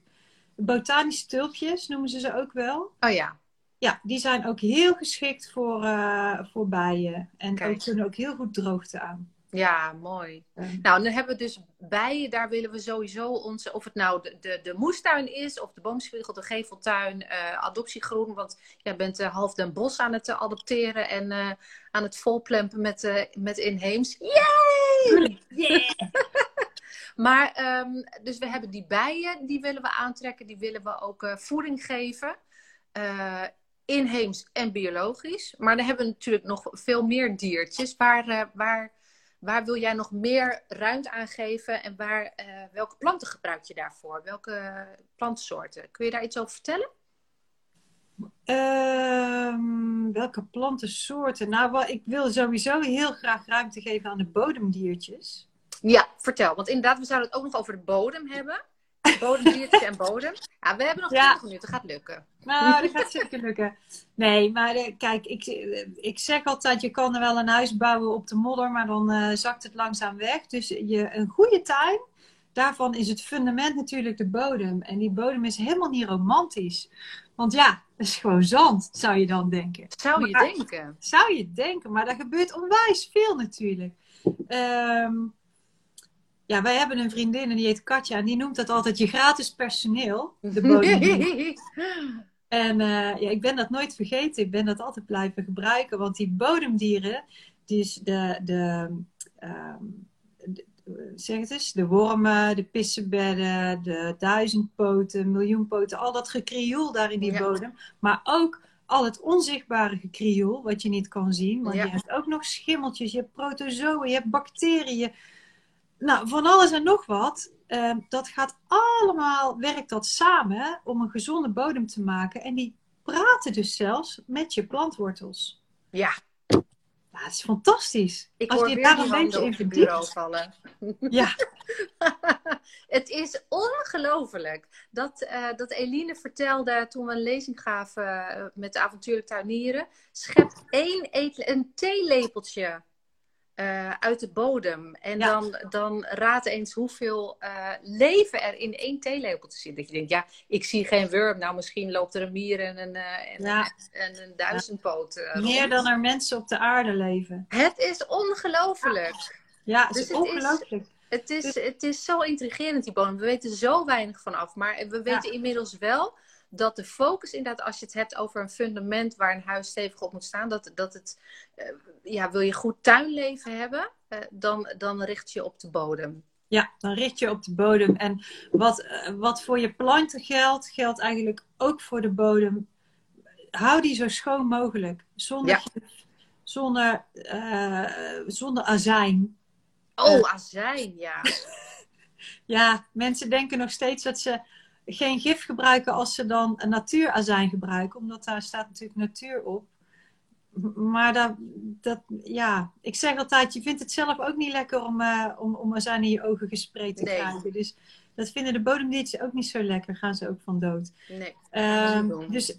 S3: Botanische tulpjes noemen ze ze ook wel.
S1: oh ja,
S3: Ja, die zijn ook heel geschikt voor, eh, voor bijen. En
S1: Kijk.
S3: ook, kunnen ook heel goed droogte aan.
S1: Ja, mooi. Nou, dan hebben we dus bijen. Daar willen we sowieso onze, of het nou de, de, de moestuin is, of de boomspiegel, de geveltuin, eh, adoptiegroen. Want jij bent eh, half den bos aan het eh, adopteren en aan het volplempen met, met inheems. Yay! Maar, ehm, dus we hebben die bijen, die willen we aantrekken. Die willen we ook voeding geven. Inheems en biologisch. Maar dan hebben we natuurlijk nog veel meer diertjes. Waar, waar, waar wil jij nog meer ruimte aan geven? En waar, eh, welke planten gebruik je daarvoor? Welke plantensoorten? Kun je daar iets over vertellen?
S3: Ehm, welke plantensoorten? Nou, wat, ik wil sowieso heel graag ruimte geven aan de bodemdiertjes.
S1: Ja, vertel. Want inderdaad, we zouden het ook nog over de bodem hebben. Bodemdiertjes en bodem. Ja, we hebben nog
S3: Ja.
S1: 20 minuten. Gaat lukken.
S3: Nou, dat gaat zeker lukken. Nee, maar eh, kijk, ik, eh, ik zeg altijd, je kan er wel een huis bouwen op de modder, maar dan eh, zakt het langzaam weg. Dus je, een goede tuin, daarvan is het fundament natuurlijk de bodem. En die bodem is helemaal niet romantisch. Want ja, dat is gewoon zand, zou je dan denken.
S1: Zou je
S3: Maar-
S1: denken?
S3: Zou je denken, maar daar gebeurt onwijs veel natuurlijk. Ehm, ja, wij hebben een vriendin en die heet Katja en die noemt dat altijd je gratis personeel. De bodemdier. En eh, ja, ik ben dat nooit vergeten. Ik ben dat altijd blijven gebruiken. Want die bodemdieren, die is de, de, ehm, de- zeg het eens, de wormen, de pissenbedden, de duizendpoten, miljoenpoten, al dat gekrioel daar in die
S1: Ja.
S3: bodem. Maar ook al het onzichtbare gekrioel, wat je niet kan zien. Want
S1: Ja.
S3: je hebt ook nog schimmeltjes, je hebt protozoen, je hebt bacteriën. Nou, van alles en nog wat. Ehm, dat gaat allemaal, werkt dat samen om een gezonde bodem te maken. En die praten dus zelfs met je plantwortels.
S1: Ja,
S3: Ja, dat is fantastisch.
S1: ik
S3: Als je daar een beetje in verdiept.
S1: vallen.
S3: Ja,
S1: het is ongelooflijk dat, eh, dat Eline vertelde toen we een lezing gaven eh, met de avontuurlijk tuinieren. Schept één eet- een theelepeltje eh, uit de bodem. En
S3: Ja.
S1: dan, dan raad eens hoeveel eh, leven er in één theelepeltje zit. Dat je denkt, ja, ik zie geen worm. Nou, misschien loopt er een mier en een, eh, en,
S3: Ja.
S1: en een duizendpoot.
S3: meer dan er mensen op de aarde leven.
S1: Het is ongelooflijk.
S3: Ja, het
S1: Dus
S3: is
S1: het is-
S3: ongelooflijk.
S1: Het is, het is zo intrigerend, die bodem. We weten zo weinig vanaf. Maar we weten inmiddels wel dat de focus, inderdaad, als je het hebt over een fundament waar een huis stevig op moet staan, dat, dat het, eh, ja, wil je goed tuinleven hebben, eh, dan, dan richt je op de bodem.
S3: Ja, dan richt je op de bodem. En wat, eh, wat voor je planten geldt, geldt eigenlijk ook voor de bodem. Hou die zo schoon mogelijk. Zonder,
S1: Ja.
S3: zonder, eh, zonder azijn.
S1: Oh, azijn, ja.
S3: Ja, mensen denken nog steeds dat ze geen gif gebruiken als ze dan een natuurazijn gebruiken. Omdat daar staat natuurlijk natuur op. Maar dat, dat, ja, ik zeg altijd, je vindt het zelf ook niet lekker om, eh, om, om azijn in je ogen gespreid te
S1: Nee.
S3: krijgen. Dus dat vinden de bodemdiertjes ook niet zo lekker. Gaan ze ook van dood.
S1: Nee. Doen.
S3: dus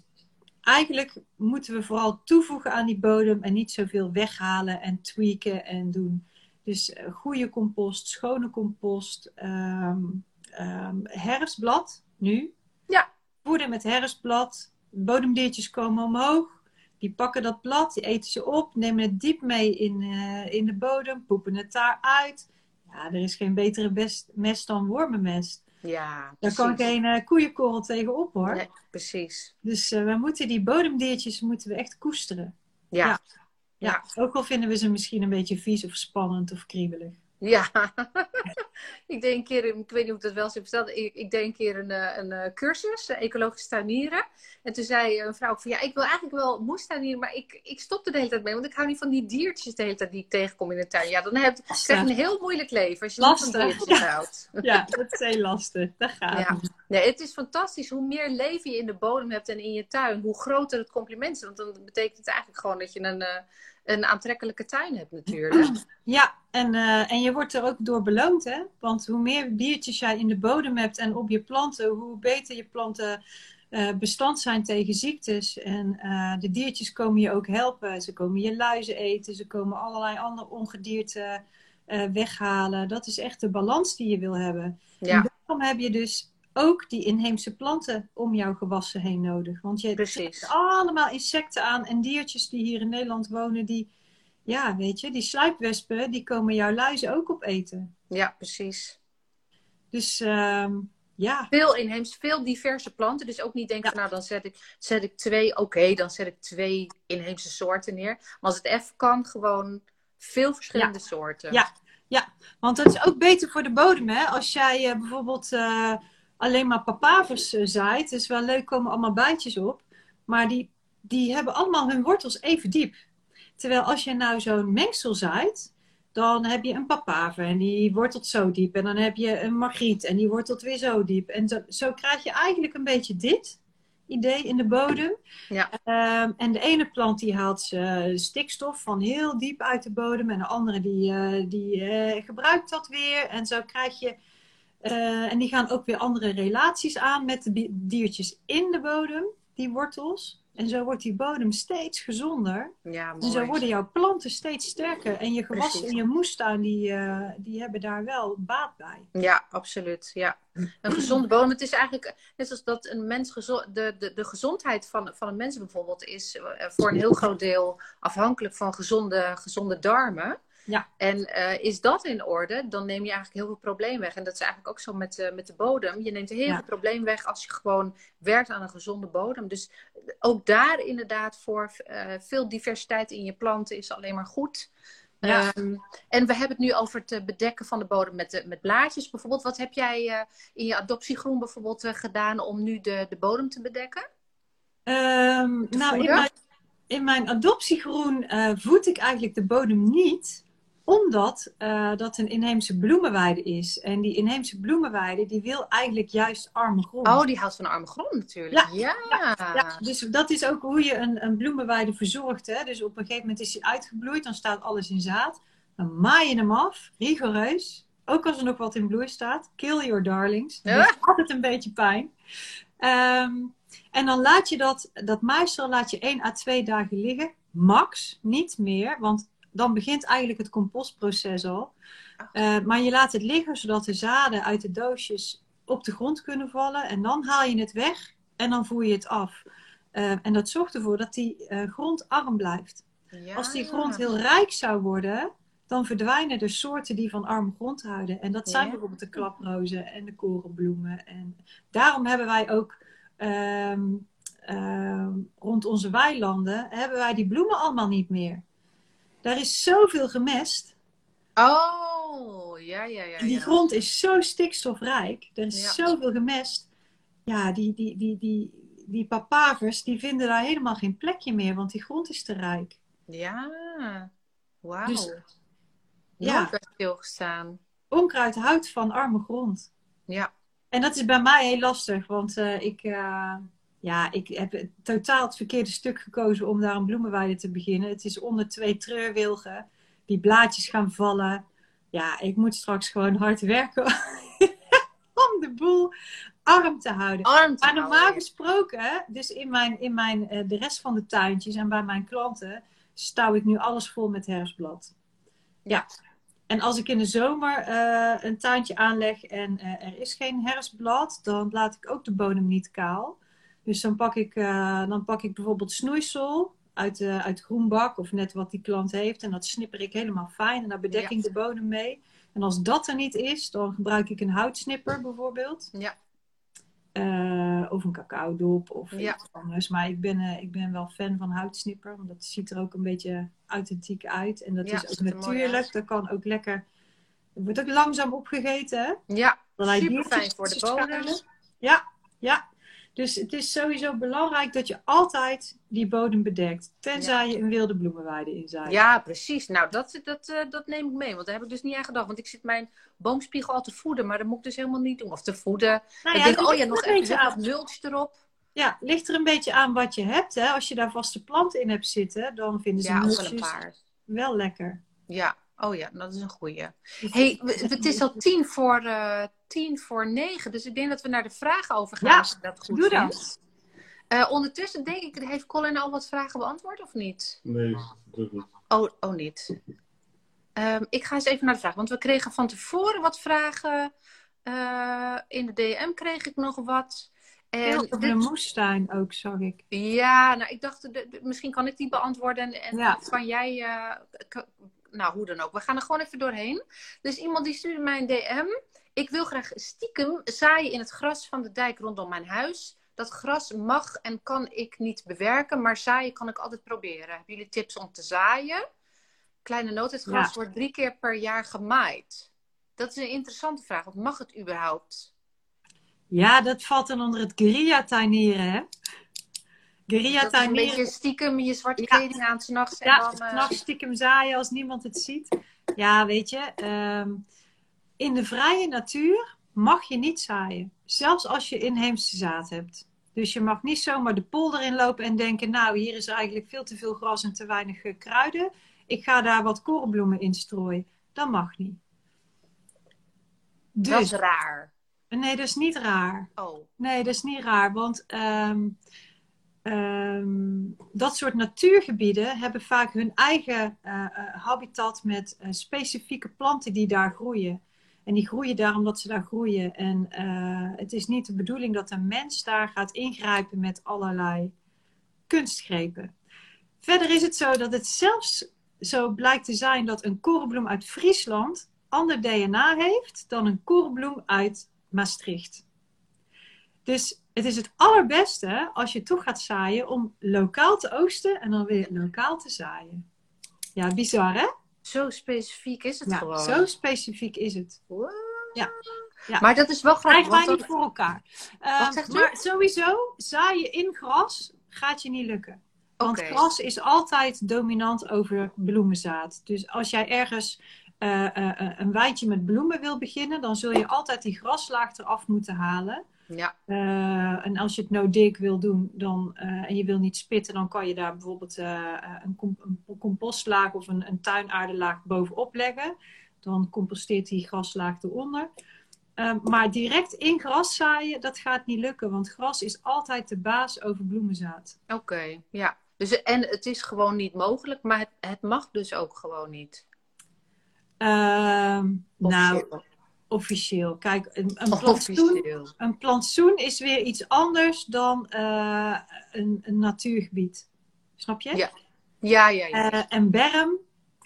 S3: eigenlijk moeten we vooral toevoegen aan die bodem en niet zoveel weghalen en tweaken en doen. Dus eh, goede compost, schone compost, ehm, ehm, herfstblad nu.
S1: Ja.
S3: Voeden met herfstblad. Bodemdiertjes komen omhoog. Die pakken dat blad, die eten ze op, nemen het diep mee in, eh, in de bodem, poepen het daar uit. Ja, er is geen betere best, mest dan wormenmest.
S1: Ja,
S3: Daar kan geen eh, koeienkorrel tegenop hoor.
S1: Nee, precies.
S3: Dus eh, we moeten die bodemdiertjes moeten we echt koesteren.
S1: Ja.
S3: Ja.
S1: Ja.
S3: Ja. Ook al vinden we ze misschien een beetje vies of spannend of kriebelig.
S1: Ja, ik deed een keer, ik weet niet of ik dat wel eens heb verteld, ik, ik deed een keer een, eh, een eh, cursus, eh, ecologisch tuinieren. En toen zei een vrouw van, ja, ik wil eigenlijk wel moestuinieren, maar ik, ik stop er de hele tijd mee, want ik hou niet van die diertjes de hele tijd die ik tegenkom in de tuin. Ja, dan heb, krijg je een heel moeilijk leven als je niet van diertjes
S3: ja.
S1: houdt.
S3: Ja, dat is heel lastig. Dat gaat
S1: Ja. Nee, het is fantastisch. Hoe meer leven je in de bodem hebt en in je tuin, hoe groter het compliment is. Want dan betekent het eigenlijk gewoon dat je een, een aantrekkelijke tuin hebt natuurlijk.
S3: Ja, en, eh, en je wordt er ook door beloond, hè? Want hoe meer diertjes jij in de bodem hebt en op je planten, hoe beter je planten uh, bestand zijn tegen ziektes. En uh, de diertjes komen je ook helpen. Ze komen je luizen eten, ze komen allerlei andere ongedierte weghalen. Dat is echt de balans die je wil hebben. Ja. En daarom heb je dus ook die inheemse planten om jouw gewassen heen nodig. Want je hebt allemaal insecten aan en diertjes die hier in Nederland wonen, die, ja, weet je, die sluipwespen, die komen jouw luizen ook opeten.
S1: Ja, precies.
S3: Dus uh, ja.
S1: Veel inheems, veel diverse planten. Dus ook niet denken van nou dan zet ik, zet ik twee, oké, dan zet ik twee inheemse soorten neer. Maar als het even kan, gewoon veel verschillende soorten.
S3: Ja, ja, want dat is ook beter voor de bodem. Hè? Als jij uh, bijvoorbeeld uh, alleen maar papavers uh, zaait, is wel leuk, komen allemaal bijtjes op. Maar die, die hebben allemaal hun wortels even diep. Terwijl als je nou zo'n mengsel zaait, dan heb je een papaver en die wortelt zo diep. En dan heb je een margriet en die wortelt weer zo diep. En zo, zo krijg je eigenlijk een beetje dit idee in de bodem. Ja. Um, en de ene plant die haalt uh, stikstof van heel diep uit de bodem. En de andere die, uh, die uh, gebruikt dat weer. En zo krijg je... en die gaan ook weer andere relaties aan met de diertjes in de bodem, die wortels. En zo wordt die bodem steeds gezonder. Ja, mooi. En zo worden jouw planten steeds sterker. En je gewassen in je moestuin, die, uh, die hebben daar wel baat bij.
S1: Ja, absoluut. Ja. Een gezonde bodem. Het is eigenlijk net als dat een mens de, de, de gezondheid van, van een mens bijvoorbeeld is eh, voor een heel groot deel afhankelijk van gezonde, gezonde darmen. Ja. En uh, is dat in orde, dan neem je eigenlijk heel veel probleem weg. En dat is eigenlijk ook zo met, uh, met de bodem. Je neemt heel veel probleem weg als je gewoon werkt aan een gezonde bodem. Dus ook daar inderdaad voor uh, veel diversiteit in je planten is alleen maar goed. Ja. Um, en we hebben het nu over het bedekken van de bodem met, de, met blaadjes bijvoorbeeld. Wat heb jij in je adoptiegroen bijvoorbeeld gedaan om nu de, de bodem te bedekken?
S3: Um, nou, in mijn, in mijn adoptiegroen voed ik eigenlijk de bodem niet omdat uh, dat een inheemse bloemenweide is. En die inheemse bloemenweide, die wil eigenlijk juist arme grond.
S1: Oh, die houdt van arme grond natuurlijk. Ja, ja.
S3: ja, dus dat is ook hoe je een, een bloemenweide verzorgt. Hè? Dus op een gegeven moment is hij uitgebloeid, dan staat alles in zaad. Dan maai je hem af, rigoureus. Ook als er nog wat in bloei staat. Kill your darlings. Dat is altijd een beetje pijn. Um, en dan laat je dat, dat maaisel laat je 1 à 2 dagen liggen. Max, niet meer. Want dan begint eigenlijk het compostproces al. Uh, maar je laat het liggen zodat de zaden uit de doosjes op de grond kunnen vallen. En dan haal je het weg en dan voer je het af. Uh, en dat zorgt ervoor dat die uh, grond arm blijft. Ja. Als die grond heel rijk zou worden, dan verdwijnen de soorten die van arme grond houden. En dat zijn ja. bijvoorbeeld de klaprozen en de korenbloemen. En daarom hebben wij ook um, um, rond onze weilanden hebben wij die bloemen allemaal niet meer. Daar is zoveel gemest.
S1: Oh, ja, ja, ja.
S3: En die grond is zo stikstofrijk. Er is ja. zoveel gemest. Ja, die, die, die, die, die papavers, die vinden daar helemaal geen plekje meer, want die grond is te rijk.
S1: Ja, wauw. Dus, ja. stilgestaan.
S3: Onkruid houdt van arme grond.
S1: Ja.
S3: En dat is bij mij heel lastig, want uh, ik... Uh, ja, ik heb totaal het verkeerde stuk gekozen om daar een bloemenweide te beginnen. Het is onder twee treurwilgen. Die blaadjes gaan vallen. Ja, ik moet straks gewoon hard werken om de boel arm te houden.
S1: Arm te
S3: maar normaal gesproken, dus in, mijn, in mijn, uh, de rest van de tuintjes en bij mijn klanten, stouw ik nu alles vol met herfstblad. Ja. En als ik in de zomer uh, een tuintje aanleg en uh, er is geen herfstblad, dan laat ik ook de bodem niet kaal. Dus dan pak ik, uh, dan pak ik bijvoorbeeld snoeisel uit, de, uit groenbak of net wat die klant heeft. En dat snipper ik helemaal fijn en daar bedek ik ja. de bodem mee. En als dat er niet is, dan gebruik ik een houtsnipper bijvoorbeeld.
S1: Ja.
S3: Uh, of een cacao-dop of ja. iets anders. Maar ik ben, uh, ik ben wel fan van houtsnipper. Want dat ziet er ook een beetje authentiek uit. En dat ja, is ook natuurlijk. Dat kan ook lekker... Het wordt ook langzaam opgegeten. Hè?
S1: Ja, super fijn voor de bodem.
S3: Ja, ja. Dus het is sowieso belangrijk dat je altijd die bodem bedekt. Tenzij ja. je een wilde bloemenweide inzaait.
S1: Ja, precies. Nou, dat, dat, uh, dat neem ik mee. Want daar heb ik dus niet aan gedacht. Want ik zit mijn boomspiegel al te voeden. Maar dat moet ik dus helemaal niet doen. Of te voeden. Nou ja, ik denk, oh ja, nog even een mulch erop.
S3: Ja, ligt er een beetje aan wat je hebt. Hè? Als je daar vaste planten in hebt zitten, dan vinden ze
S1: Ja, wel
S3: lekker.
S1: Ja, oh ja, dat is een goeie. Hey, het is al tien voor, eh, tien voor negen, dus ik denk dat we naar de vragen overgaan.
S3: Ja,
S1: als dat goed
S3: Doe
S1: vindt.
S3: dat.
S1: Eh, ondertussen denk ik, heeft Colin al wat vragen beantwoord of niet?
S2: Nee, dat niet.
S1: Oh, oh niet. Ehm, ik ga eens even naar de vraag, want we kregen van tevoren wat vragen. Eh, in de DM kreeg ik nog wat. En
S3: over
S1: dit-
S3: de moestuin ook, zag ik.
S1: ja, nou, ik dacht, de- de- misschien kan ik die beantwoorden en,
S3: Ja.
S1: kan jij, eh, k- nou, hoe dan ook. We gaan er gewoon even doorheen. Dus iemand die stuurde mij een DM. Ik wil graag stiekem zaaien in het gras van de dijk rondom mijn huis. Dat gras mag en kan ik niet bewerken, maar zaaien kan ik altijd proberen. Hebben jullie tips om te zaaien? Kleine noot, het gras
S3: Ja.
S1: wordt drie keer per jaar gemaaid. Dat is een interessante vraag. Wat mag het überhaupt?
S3: Ja, dat valt dan onder het guerrilla-tuinieren, hè?
S1: Een beetje stiekem je zwarte
S3: Ja.
S1: kleding aan s'nachts.
S3: Ja,
S1: dan, eh,
S3: s'nachts stiekem zaaien als niemand het ziet. Ja, weet je, ehm, in de vrije natuur mag je niet zaaien. Zelfs als je inheemse zaad hebt. Dus je mag niet zomaar de polder inlopen en denken, nou, hier is eigenlijk veel te veel gras en te weinig kruiden. Ik ga daar wat korenbloemen in strooien. Dat mag niet.
S1: Dat is
S3: Dus,
S1: raar.
S3: nee, dat is niet raar.
S1: Oh,
S3: Nee, dat is niet raar, want ehm, ehm, dat soort natuurgebieden hebben vaak hun eigen eh, eh, habitat met eh, specifieke planten die daar groeien. En die groeien daar omdat ze daar groeien. En het is niet de bedoeling dat een mens daar gaat ingrijpen met allerlei kunstgrepen. Verder is het zo dat het zelfs zo blijkt te zijn dat een korenbloem uit Friesland ander DNA heeft dan een korenbloem uit Maastricht. Dus het is het allerbeste als je toch gaat zaaien om lokaal te oogsten en dan weer lokaal te zaaien. Ja, bizar hè?
S1: zo specifiek is het
S3: Ja,
S1: gewoon.
S3: zo specifiek is het.
S1: Wow.
S3: Ja. Ja.
S1: Maar dat is wel grappig.
S3: Krijgen wij niet voor elkaar. Eh,
S1: Wat zegt u?
S3: maar sowieso, zaaien in gras gaat je niet lukken. Want gras is altijd dominant over bloemenzaad. Dus als jij ergens eh, eh, eh, een wijntje met bloemen wil beginnen, dan zul je altijd die graslaag eraf moeten halen.
S1: Ja,
S3: Eh, en als je het no-dig wil doen dan, eh, en je wil niet spitten, dan kan je daar bijvoorbeeld eh, een, een compostlaag of een, een tuinaardelaag bovenop leggen. Dan composteert die graslaag eronder. Maar direct in gras zaaien, dat gaat niet lukken, want gras is altijd de baas over bloemenzaad.
S1: oké. Ja. Dus, en het is gewoon niet mogelijk, maar het, het mag dus ook gewoon niet.
S3: Ehm, nou,
S1: Officieel.
S3: Kijk, een, een, plantsoen, een plantsoen is weer iets anders dan eh, een, een natuurgebied. Snap je?
S1: Ja. Ja, ja, ja.
S3: Eh, en berm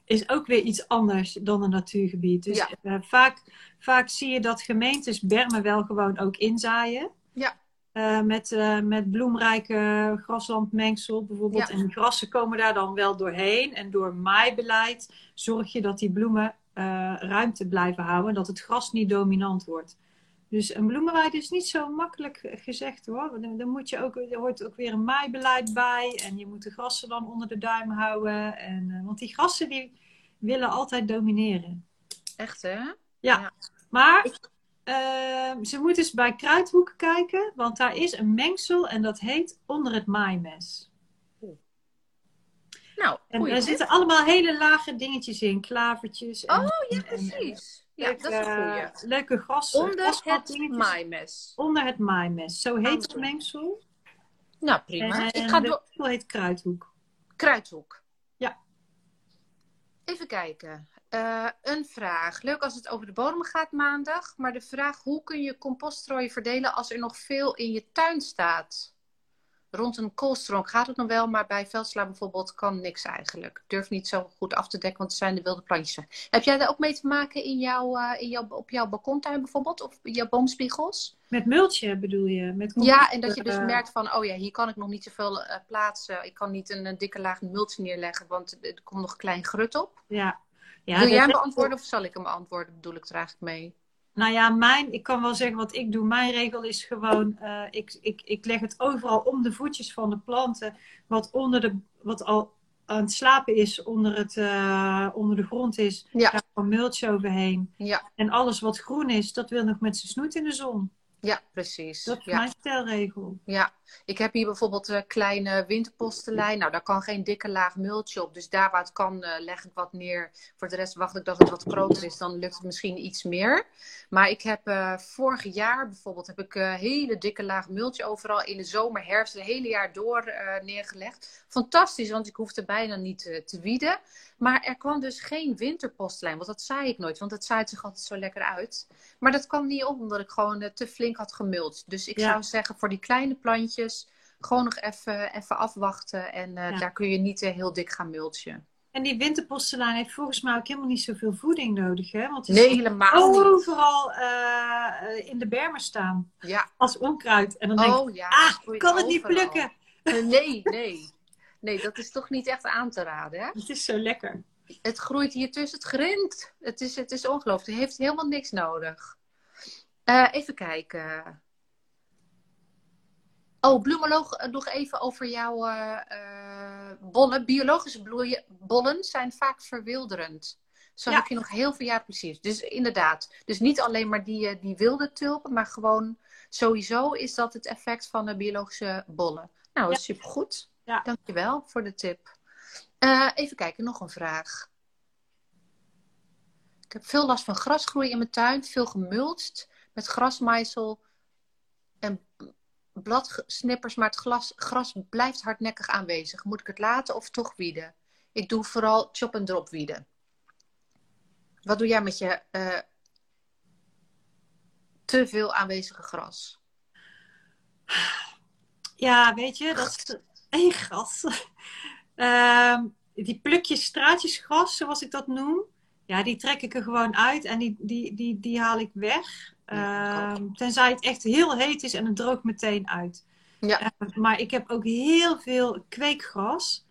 S3: is ook weer iets anders dan een natuurgebied. Dus
S1: Ja.
S3: eh, vaak, vaak zie je dat gemeentes bermen wel gewoon ook inzaaien.
S1: Ja.
S3: Met, met bloemrijke graslandmengsel bijvoorbeeld.
S1: Ja.
S3: En die grassen komen daar dan wel doorheen. En door maaibeleid zorg je dat die bloemen eh, ruimte blijven houden. En dat het gras niet dominant wordt. Dus een bloemenweide is niet zo makkelijk gezegd hoor. Dan, moet je ook, er hoort ook weer een maaibeleid bij. En je moet de grassen dan onder de duim houden. En, eh, want die grassen die willen altijd domineren.
S1: Echt, hè?
S3: Maar eh, ze moeten eens bij kruidhoeken kijken. Want daar is een mengsel en dat heet onder het maaimes.
S1: Nou,
S3: En er
S1: tip.
S3: zitten allemaal hele lage dingetjes in. Klavertjes. En,
S1: Oh, ja,
S3: en-
S1: precies. Ja,
S3: leuke,
S1: dat is een goeie.
S3: Leuke gras.
S1: Onder het maaimes.
S3: Onder het maaimes. Zo heet het mengsel.
S1: Nou, prima.
S3: En
S1: Ik ga door.
S3: mengsel heet kruidhoek.
S1: Kruidhoek.
S3: Ja.
S1: Even kijken. Eh, een vraag. Leuk als het over de bodem gaat maandag. Maar de vraag: hoe kun je compoststrooien verdelen als er nog veel in je tuin staat? Rond een koolstronk gaat het nog wel, maar bij veldsla bijvoorbeeld kan niks eigenlijk. Durf niet zo goed af te dekken, want het zijn de wilde plantjes. Heb jij daar ook mee te maken in jouw, eh, in jouw, op jouw balkontuin bijvoorbeeld? Of jouw boomspiegels?
S3: Met multje bedoel je? Met
S1: Ja, en dat je dus
S3: eh,
S1: merkt van, oh ja, hier kan ik nog niet zoveel eh, plaatsen. Ik kan niet een, dikke laag mulch neerleggen, want er komt nog een klein grut op.
S3: Ja. ja
S1: Wil jij hem beantwoorden of zal ik hem beantwoorden? Bedoel ik er eigenlijk mee?
S3: Nou ja, mijn, ik kan wel zeggen wat ik doe. Mijn regel is gewoon, eh, ik, ik, ik leg het overal om de voetjes van de planten. Wat, onder de, wat al aan het slapen is, onder, het, eh, onder de grond is.
S1: Ja.
S3: Daar kan mulch overheen.
S1: Ja,
S3: En alles wat groen is, dat wil nog met zijn snoet in de zon.
S1: Ja, precies.
S3: Dat is
S1: ja.
S3: mijn stelregel.
S1: Ja, ik heb hier bijvoorbeeld een kleine winterpostenlijn. Nou, daar kan geen dikke laag multje op. Dus daar waar het kan, eh, leg ik wat neer. Voor de rest wacht ik dat het wat groter is. Dan lukt het misschien iets meer. Maar ik heb uh, vorig jaar bijvoorbeeld heb ik hele dikke laag multje overal in de zomer, herfst, het hele jaar door neergelegd. Fantastisch, want ik hoefde bijna niet te wieden. Maar er kwam dus geen winterpostlijn. Want dat zei ik nooit, want het zaait zich altijd zo lekker uit. Maar dat kwam niet op, omdat ik gewoon te flink had gemuld. Dus ik ja. zou zeggen, voor die kleine plantjes, gewoon nog even, even afwachten. En uh, ja. daar kun je niet uh, heel dik gaan mulchen.
S3: En die winterpostelaan heeft volgens mij ook helemaal niet zoveel voeding nodig, hè? Want
S1: nee, helemaal niet.
S3: overal uh, in de bermen staan.
S1: Ja.
S3: Als onkruid. En dan denk
S1: oh,
S3: ik,
S1: ja,
S3: ah, ik kan het niet plukken.
S1: nee, nee. Nee, dat is toch niet echt aan te raden, hè?
S3: Het is zo lekker.
S1: Het groeit hier tussen het grind. Het is, het is ongelooflijk. Het heeft helemaal niks nodig. Uh, even kijken. Oh, bloemoloog, nog even over jouw uh, uh, bollen. Biologische bloeien, bollen zijn vaak verwilderend. Zo ja. heb je nog heel veel jaar precies. Dus inderdaad, dus niet alleen maar die, die wilde tulpen, maar gewoon sowieso is dat het effect van de biologische bollen. Nou, dat is ja. supergoed.
S3: Ja.
S1: Dankjewel voor de tip. Uh, even kijken, nog een vraag. Ik heb veel last van grasgroei in mijn tuin, veel gemulst met grasmaaisel en bladsnippers, maar het glas, gras blijft hardnekkig aanwezig. Moet ik het laten of toch wieden? Ik doe vooral chop en drop wieden. Wat doe jij met je uh, te veel aanwezige gras?
S3: Ja, weet je, dat is één gras. uh, die plukjes straatjesgras, zoals ik dat noem. Ja, die trek ik er gewoon uit en die, die, die, die haal ik weg. Uh, tenzij het echt heel heet is en het droogt meteen uit.
S1: Ja.
S3: Uh, maar ik heb ook heel veel kweekgras.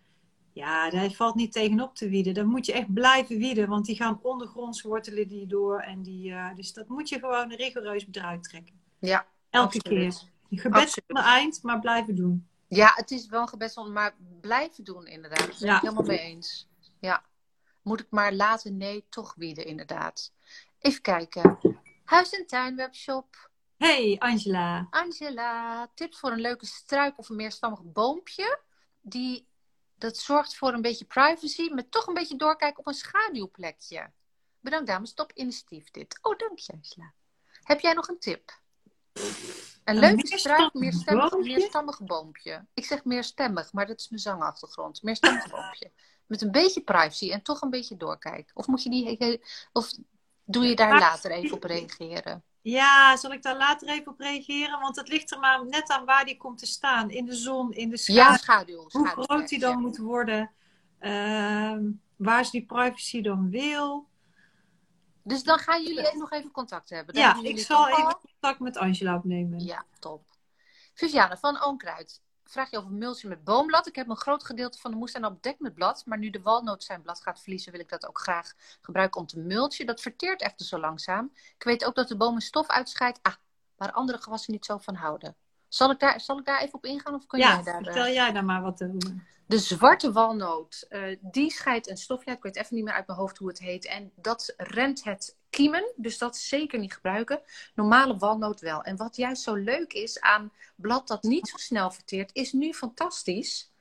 S3: Ja, daar valt niet tegenop te wieden. Dan moet je echt blijven wieden, want die gaan ondergronds wortelen die door. En die, uh, dus dat moet je gewoon rigoureus eruit trekken.
S1: Ja,
S3: Elke
S1: absoluut.
S3: keer. Gebed het eind, maar blijven doen.
S1: Ja, het is wel een gebed maar blijven doen inderdaad. Daar ben
S3: Ja.
S1: ik helemaal mee eens. Ja. Moet ik maar laten? Nee, toch wieden inderdaad. Even kijken. Huis- en tuinwebshop.
S3: Hey Angela.
S1: Angela, tips voor een leuke struik of een meerstammig boompje. Die, dat zorgt voor een beetje privacy, met toch een beetje doorkijken op een schaduwplekje. Bedankt dames, top initiatief dit. Oh, dank je Angela. Heb jij nog een tip? Een
S3: Een
S1: leuke struik,
S3: meerstammig
S1: meerstemmig,
S3: boompje?
S1: meerstammig boompje. Ik zeg meerstemmig, maar dat is mijn zangachtergrond. Meerstemmig boompje. Met een beetje privacy en toch een beetje doorkijken. Of moet je die, of doe je daar
S3: Maar-
S1: later even op reageren?
S3: Ja, zal ik daar later even op reageren? Want het ligt er maar net aan waar die komt te staan. In de zon, in de schaduw.
S1: Ja, schaduw.
S3: hoe
S1: schaduw
S3: groot die dan
S1: ja.
S3: moet worden. Ehm, waar ze die privacy dan wil.
S1: Dus dan gaan jullie nog even contact hebben. Dan
S3: Ja, ik zal even contact met Angela opnemen.
S1: Ja, top. Viviane van Oonkruid. Vraag je over mulchen met boomblad. Ik heb een groot gedeelte van de moestuin al bedekt met blad. Maar nu de walnoot zijn blad gaat verliezen, wil ik dat ook graag gebruiken om te mulchen. Dat verteert echter zo langzaam. Ik weet ook dat de boom een stof uitscheidt. Ah, waar andere gewassen niet zo van houden. Zal ik daar, zal ik daar even op ingaan? Of kun
S3: Ja,
S1: jij daar... eh,
S3: vertel jij daar maar wat over.
S1: De zwarte walnoot, eh, die scheidt een stofje uit. Ik weet even niet meer uit mijn hoofd hoe het heet. En dat remt het kiemen. Dus dat zeker niet gebruiken. Normale walnoot wel. En wat juist zo leuk is aan blad dat niet zo snel verteert, is nu fantastisch.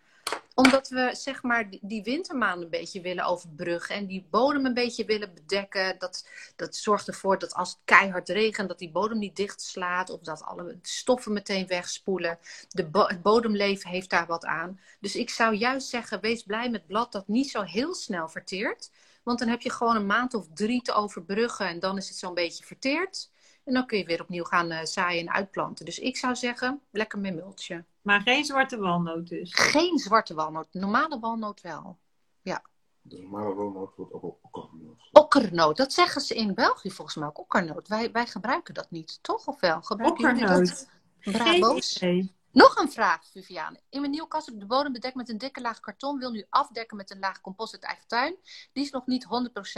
S1: Omdat we zeg maar die- wintermaanden een beetje willen overbruggen. En die bodem een beetje willen bedekken. Dat, dat zorgt ervoor dat als het keihard regent, dat die bodem niet dicht slaat. Of dat alle stoffen meteen wegspoelen. De het bodemleven heeft daar wat aan. Dus ik zou juist zeggen, wees blij met blad dat niet zo heel snel verteert. Want dan heb je gewoon een maand of drie te overbruggen en dan is het zo'n beetje verteerd. En dan kun je weer opnieuw gaan eh, zaaien en uitplanten. Dus ik zou zeggen, lekker met multje.
S3: Maar geen zwarte walnoot dus.
S1: Geen zwarte walnoot, normale walnoot wel.
S2: De normale woonnoot wordt ook okkernoot.
S1: Okkernoot, dat zeggen ze in België volgens mij ook, okkernoot. Wij, wij gebruiken dat niet, toch? Of wel? Gebruiken jullie
S3: Okkernoot.
S1: dat?
S3: Geen idee.
S1: Nog een vraag, Viviane. In mijn nieuwe kast heb ik de bodem bedekt met een dikke laag karton. Wil nu afdekken met een laag compost uit eigen tuin. Die is nog niet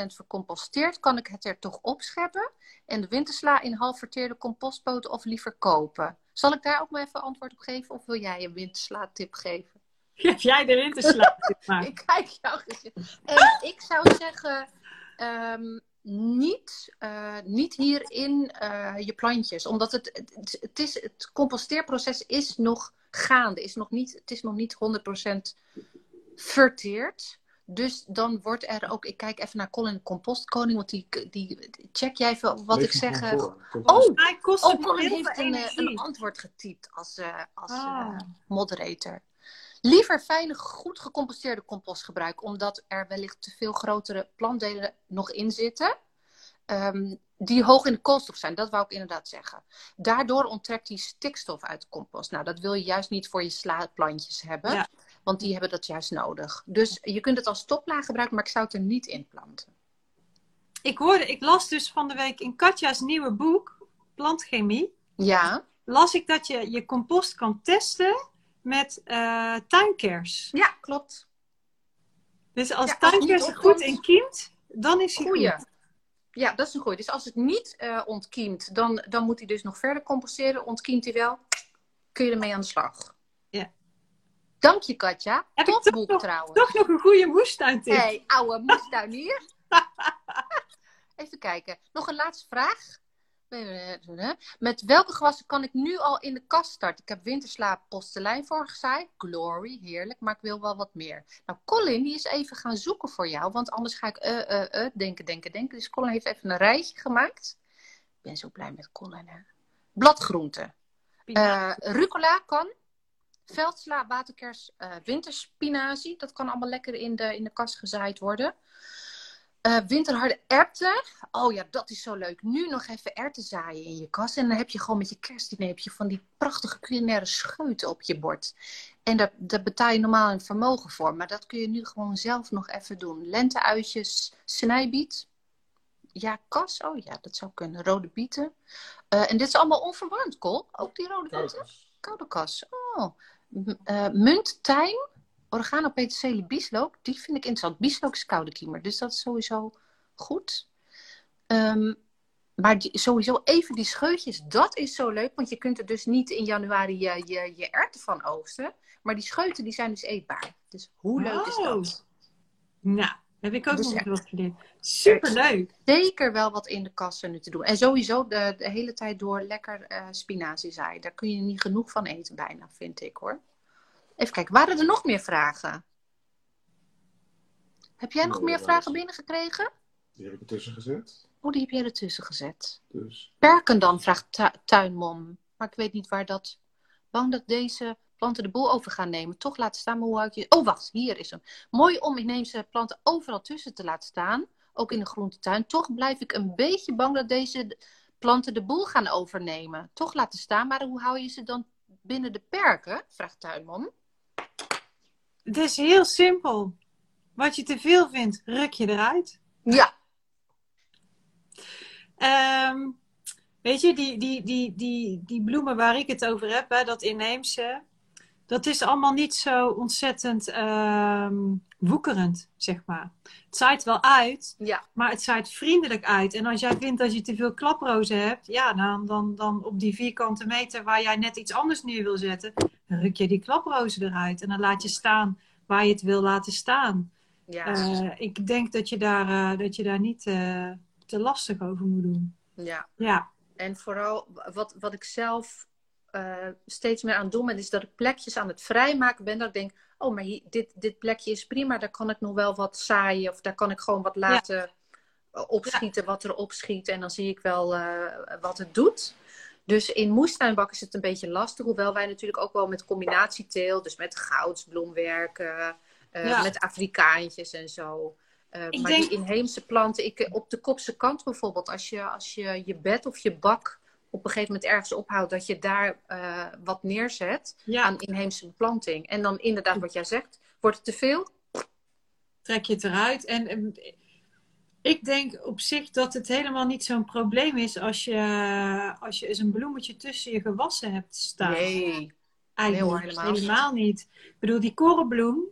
S1: 100% vercomposteerd. Kan ik het er toch opscheppen? En de wintersla in half verteerde compostboten of liever kopen? Zal ik daar ook maar even antwoord op geven? Of wil jij een wintersla tip geven?
S3: Heb jij de winterslaap maar.
S1: Ik kijk jou gezicht. En ik zou zeggen, ehm, niet, eh, niet hierin eh, je plantjes. Omdat het, het, het, is, het composteerproces is nog gaande. Is nog niet, het is nog niet 100% verteerd. Dus dan wordt er ook... Ik kijk even naar Colin Compostkoning. Want die, die check jij even wat ik zeg. eh,
S2: voor.
S1: Oh, Oh, Colin heeft een, een antwoord getypt als, eh, als eh,
S3: Ah.
S1: moderator. Liever fijne, goed gecomposteerde compost gebruiken, omdat er wellicht te veel grotere plantdelen nog in zitten. ehm, die hoog in de koolstof zijn, dat wou ik inderdaad zeggen. Daardoor onttrekt die stikstof uit de compost. Nou, dat wil je juist niet voor je slaplantjes hebben,
S3: Ja.
S1: want die hebben dat juist nodig. Dus je kunt het als toplaag gebruiken, maar ik zou het er niet in planten.
S3: Ik, hoorde, ik las dus van de week in Katja's nieuwe boek, Plantchemie,
S1: Ja,
S3: las ik dat je je compost kan testen met eh tuinkers.
S1: ja klopt.
S3: Dus als
S1: Ja,
S3: tuinkers er goed
S1: opkomt-
S3: in kiemt, dan is hij
S1: Goeie.
S3: goed.
S1: Ja, dat is een goeie. Dus als het niet eh, ontkiemt, dan, dan moet hij dus nog verder composteren. Ontkiemt hij wel, kun je ermee aan de slag.
S3: Ja.
S1: Dank je, Katja.
S3: Heb toch
S1: boek
S3: nog-
S1: trouwens.
S3: Toch nog een goede moestuintip.
S1: Hé, hey, ouwe moestuinier. Even kijken. Nog een laatste vraag. Met welke gewassen kan ik nu al in de kast starten? Ik heb winterslaap postelijn voorgezaaid. Glory, heerlijk. Maar ik wil wel wat meer. Nou, Colin, die is even gaan zoeken voor jou. Want anders ga ik eh, denken, denken, denken. Dus Colin heeft even een rijtje gemaakt. Ik ben zo blij met Colin, hè. Bladgroenten. Rucola kan. Veldsla, waterkers, winterspinazie. Dat kan allemaal lekker in de, in de kast gezaaid worden. Eh, winterharde erwten. Oh ja, dat is zo leuk. Nu nog even erwten zaaien in je kast. En dan heb je gewoon met je kerstdiner heb je van die prachtige culinaire scheuten op je bord. En daar, daar betaal je normaal een vermogen voor. Maar dat kun je nu gewoon zelf nog even doen. Lenteuitjes, snijbiet. Ja, kas. Oh ja, dat zou kunnen. Rode bieten. Eh, en dit is allemaal onverwarmd, Col. Ook die rode bieten. Koude kas. Oh. Eh, munt, tijm, oregano, peterselie, bieslook. Die vind ik interessant. Bieslook is koude kiemer, dus dat is sowieso goed. Ehm, maar die, sowieso even die scheutjes, dat is zo leuk. Want je kunt er dus niet in januari je, je, je erwten van oogsten. Maar die scheuten die zijn dus eetbaar. Dus hoe leuk is
S3: Oh.
S1: dat?
S3: Nou, heb ik ook
S1: Dus
S3: nog wat geleerd. Superleuk.
S1: Zeker wel wat in de kassen nu te doen. En sowieso de, de hele tijd door lekker eh spinazie zaaien. Daar kun je niet genoeg van eten bijna, vind ik hoor. Even kijken, waren er nog meer vragen? Heb jij nog meer vragen binnengekregen?
S2: Die heb ik ertussen gezet.
S1: Oh, die heb jij ertussen gezet.
S2: Dus
S1: Perken dan, vraagt Tu- Tuinmom. Maar ik weet niet waar dat... Bang dat deze planten de boel over gaan nemen. Toch laten staan, maar hoe houd je... Oh, wacht, hier is hem. Mooi om inheemse planten overal tussen te laten staan. Ook in de groentetuin. Toch blijf ik een beetje bang dat deze planten de boel gaan overnemen. Toch laten staan, maar hoe hou je ze dan binnen de perken? Vraagt Tuinmom.
S3: Het is heel simpel. Wat je te veel vindt, ruk je eruit.
S1: Ja,
S3: Ehm, weet je, die, die, die, die, die bloemen waar ik het over heb, hè, dat inheemse, dat is allemaal niet zo ontzettend ehm, woekerend, zeg maar. Het zaait wel uit,
S1: ja,
S3: maar het zaait vriendelijk uit. En als jij vindt dat je te veel klaprozen hebt, ja, dan, dan, dan op die vierkante meter waar jij net iets anders neer wil zetten, dan ruk je die klaprozen eruit. En dan laat je staan waar je het wil laten staan.
S1: ja.
S3: Eh, ik denk dat je daar, eh, dat je daar niet eh, te lastig over moet doen.
S1: ja.
S3: Ja,
S1: En vooral wat, wat ik zelf steeds meer aan het doen ben, is dat ik plekjes aan het vrijmaken ben. Dat ik denk, oh, maar hier, dit, dit plekje is prima, daar kan ik nog wel wat zaaien. Of daar kan ik gewoon wat laten opschieten, wat er opschiet. En dan zie ik wel wat het doet. Dus in moestuinbak is het een beetje lastig. Hoewel wij natuurlijk ook wel met combinatieteelt, dus met goudsbloem werken, eh,
S3: Ja.
S1: met Afrikaantjes en zo. Eh, maar
S3: denk-
S1: die inheemse planten, ik, op de kopse kant bijvoorbeeld, als je, als je je bed of je bak op een gegeven moment ergens ophoudt, dat je daar eh, wat neerzet
S3: ja.
S1: aan inheemse beplanting. En dan inderdaad wat jij zegt, wordt het te veel?
S3: trek je het eruit. En ehm, ik denk op zich dat het helemaal niet zo'n probleem is als je, als je eens een bloemetje tussen je gewassen hebt staan.
S1: Nee.
S3: Eigenlijk
S1: Nee helemaal
S3: helemaal niet. Ik bedoel, die korenbloem,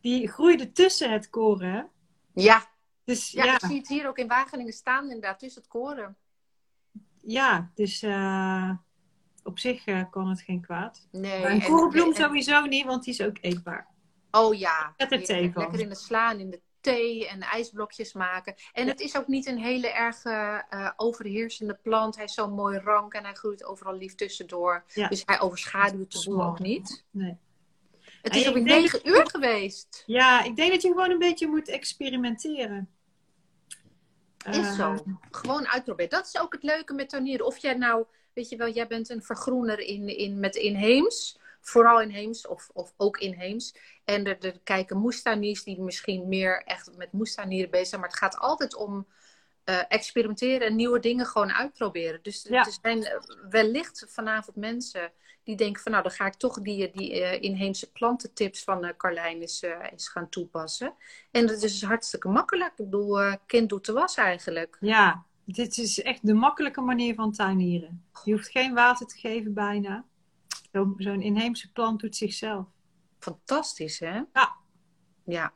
S3: die groeide tussen het koren.
S1: Ja,
S3: Dus
S1: ja,
S3: ja,
S1: ik zie het hier ook in Wageningen staan, inderdaad, tussen het koren.
S3: ja dus eh, op zich eh, kan het geen kwaad.
S1: Nee.
S3: Maar een
S1: en-
S3: korenbloem
S1: en-
S3: sowieso niet, want die is ook eetbaar.
S1: Oh ja.
S3: Met het thee.
S1: Lekker in de slaan, in de thee en ijsblokjes maken. En het is ook niet een hele erg eh, overheersende plant. Hij is zo mooi rank en hij groeit overal lief tussendoor.
S3: Ja.
S1: Dus hij overschaduwt de boel ook niet.
S3: Nee.
S1: Het
S3: En
S1: is
S3: denk
S1: negen
S3: dat-
S1: uur geweest.
S3: Ja, ik denk dat je gewoon een beetje moet experimenteren.
S1: Is zo. Gewoon uitproberen. Dat is ook het leuke met tuinieren. Of jij nou, weet je wel, jij bent een vergroener in, in, met inheems. Vooral inheems of, of ook inheems. En er, er kijken moestuiniers die misschien meer echt met moestuinieren bezig zijn. Maar het gaat altijd om eh, experimenteren en nieuwe dingen gewoon uitproberen. Dus
S3: Ja.
S1: er zijn wellicht vanavond mensen die denken van nou, dan ga ik toch die, die eh, inheemse plantentips van eh Carlijn eens, eens gaan toepassen. En dat is hartstikke makkelijk. Ik bedoel, kind doet de was eigenlijk.
S3: Ja, dit is echt de makkelijke manier van tuinieren. Je hoeft geen water te geven bijna. Zo- Zo'n inheemse plant doet zichzelf.
S1: Fantastisch, hè?
S3: Ja.
S1: Ja.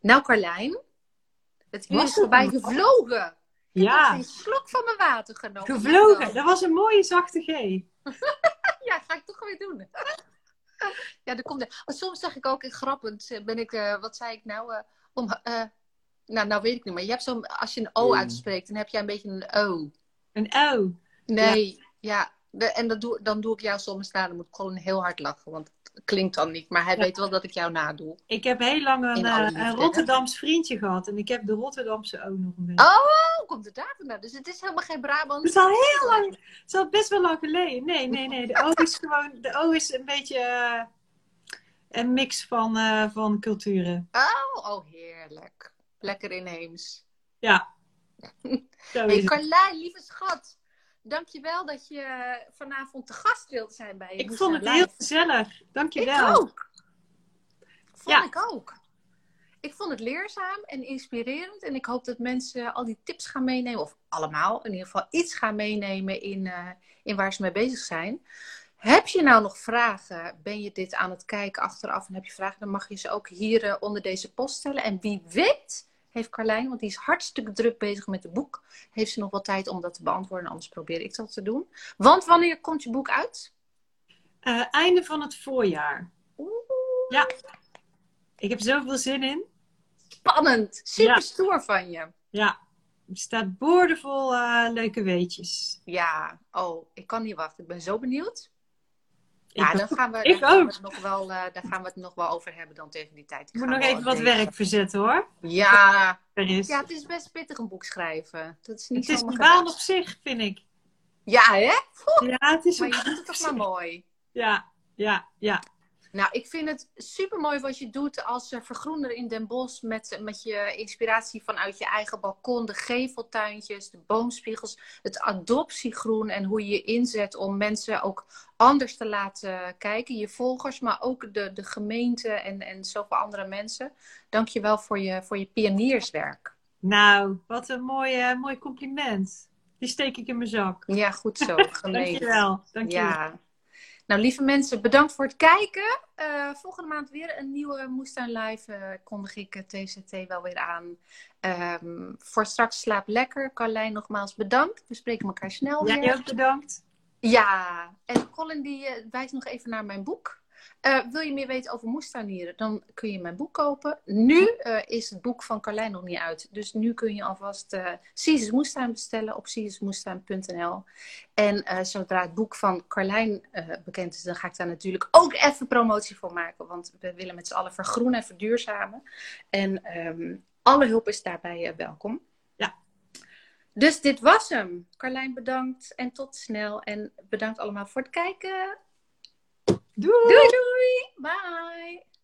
S1: Nou, Carlijn. Het uur is voorbij gevlogen. Ik heb
S3: Ja,
S1: een slok van mijn water genomen.
S3: gevlogen. Dat was een mooie zachte G.
S1: Ja, ga ik toch weer doen. ja, er komt... oh, soms zeg ik ook, in grappend, eh, ben ik... eh, wat zei ik nou? eh, om, eh, nou, nou weet ik niet, maar je hebt zo'n... Als je een O
S2: Mm.
S1: uitspreekt, dan heb jij een beetje een O.
S3: Een O.
S1: Nee, ja. De- en dat doe, dan doe ik jou soms na. Dan moet Colin heel hard lachen, want het klinkt dan niet. Maar hij
S3: Ja.
S1: weet wel dat ik jou nadoe.
S3: Ik heb heel lang een,
S1: liefde,
S3: een? Rotterdams vriendje gehad. En ik heb de Rotterdamse O nog een beetje.
S1: Oh, komt het daar vandaan? Dus het is helemaal geen Brabant.
S3: Het is al heel lang. Het is al best wel lang geleden. Nee, nee, nee. De O is gewoon. De O is een beetje. eh, een mix van, eh, van culturen.
S1: Oh, oh, heerlijk. Lekker inheems.
S3: Ja.
S1: Hey. Carlijn, lieve schat. Dankjewel dat je vanavond te gast wilt zijn bij je
S3: Ik vond het heel gezellig.
S1: Ik
S3: Dankjewel.
S1: ook. Vond
S3: Ja.
S1: ik ook. Ik vond het leerzaam en inspirerend. En ik hoop dat mensen al die tips gaan meenemen. Of allemaal in ieder geval iets gaan meenemen in, eh, in waar ze mee bezig zijn. Heb je nou nog vragen? Ben je dit aan het kijken achteraf en heb je vragen? Dan mag je ze ook hier eh, onder deze post stellen. En wie weet heeft Carlijn, want die is hartstikke druk bezig met het boek. Heeft ze nog wel tijd om dat te beantwoorden? Anders probeer ik dat te doen. Want wanneer komt je boek uit?
S3: Eh, einde van het voorjaar.
S1: Oeh,
S3: Ja. Ik heb zoveel zin in.
S1: spannend. Super
S3: Ja.
S1: stoer van je.
S3: Ja. Er staat boordevol eh, leuke weetjes.
S1: Ja, oh, ik kan niet wachten. Ik ben zo benieuwd.
S3: Ik
S1: Ja,
S3: ook.
S1: dan gaan we,
S3: Ik
S1: dan gaan we
S3: ook.
S1: het nog wel, eh, daar gaan we het nog wel over hebben dan tegen die tijd. Ik
S3: moet nog even wat werk verzetten hoor.
S1: Ja, ja, het is best pittig een boek schrijven. Dat is niet
S3: het is een baan op zich, vind ik.
S1: Ja, hè?
S3: Ja, het is
S1: Maar je doet het toch maar mooi.
S3: Ja, ja, ja.
S1: Nou, ik vind het super mooi wat je doet als vergroener in Den Bosch. Met, met je inspiratie vanuit je eigen balkon. De geveltuintjes, de boomspiegels. Het adoptiegroen. En hoe je je inzet om mensen ook anders te laten kijken. Je volgers, maar ook de, de gemeente en, en zoveel andere mensen. Dank je wel voor je, voor je pionierswerk.
S3: Nou, wat een mooi, mooi compliment. Die steek ik in mijn zak.
S1: Ja, goed zo.
S3: Dankjewel. Dankjewel.
S1: Ja. Nou, lieve mensen, bedankt voor het kijken. Eh, volgende maand weer een nieuwe Moestuin Live. eh, kondig ik eh, TCT wel weer aan. Ehm, voor straks slaap lekker. Carlijn, nogmaals bedankt. We spreken elkaar snel weer.
S3: Jij ook bedankt.
S1: Ja, en Colin die eh, wijst nog even naar mijn boek. Eh, wil je meer weten over moestuinieren, dan kun je mijn boek kopen. Nu eh, is het boek van Carlijn nog niet uit. Dus nu kun je alvast Caesars Moestuin bestellen op caesarsmoestuin.nl. En zodra het boek van Carlijn bekend is, dan ga ik daar natuurlijk ook even promotie voor maken. Want we willen met z'n allen vergroenen en verduurzamen. En ehm, alle hulp is daarbij welkom.
S3: Ja.
S1: Dus dit was hem. Carlijn bedankt en tot snel. En bedankt allemaal voor het kijken
S3: doei.
S1: doei. doei. Bye.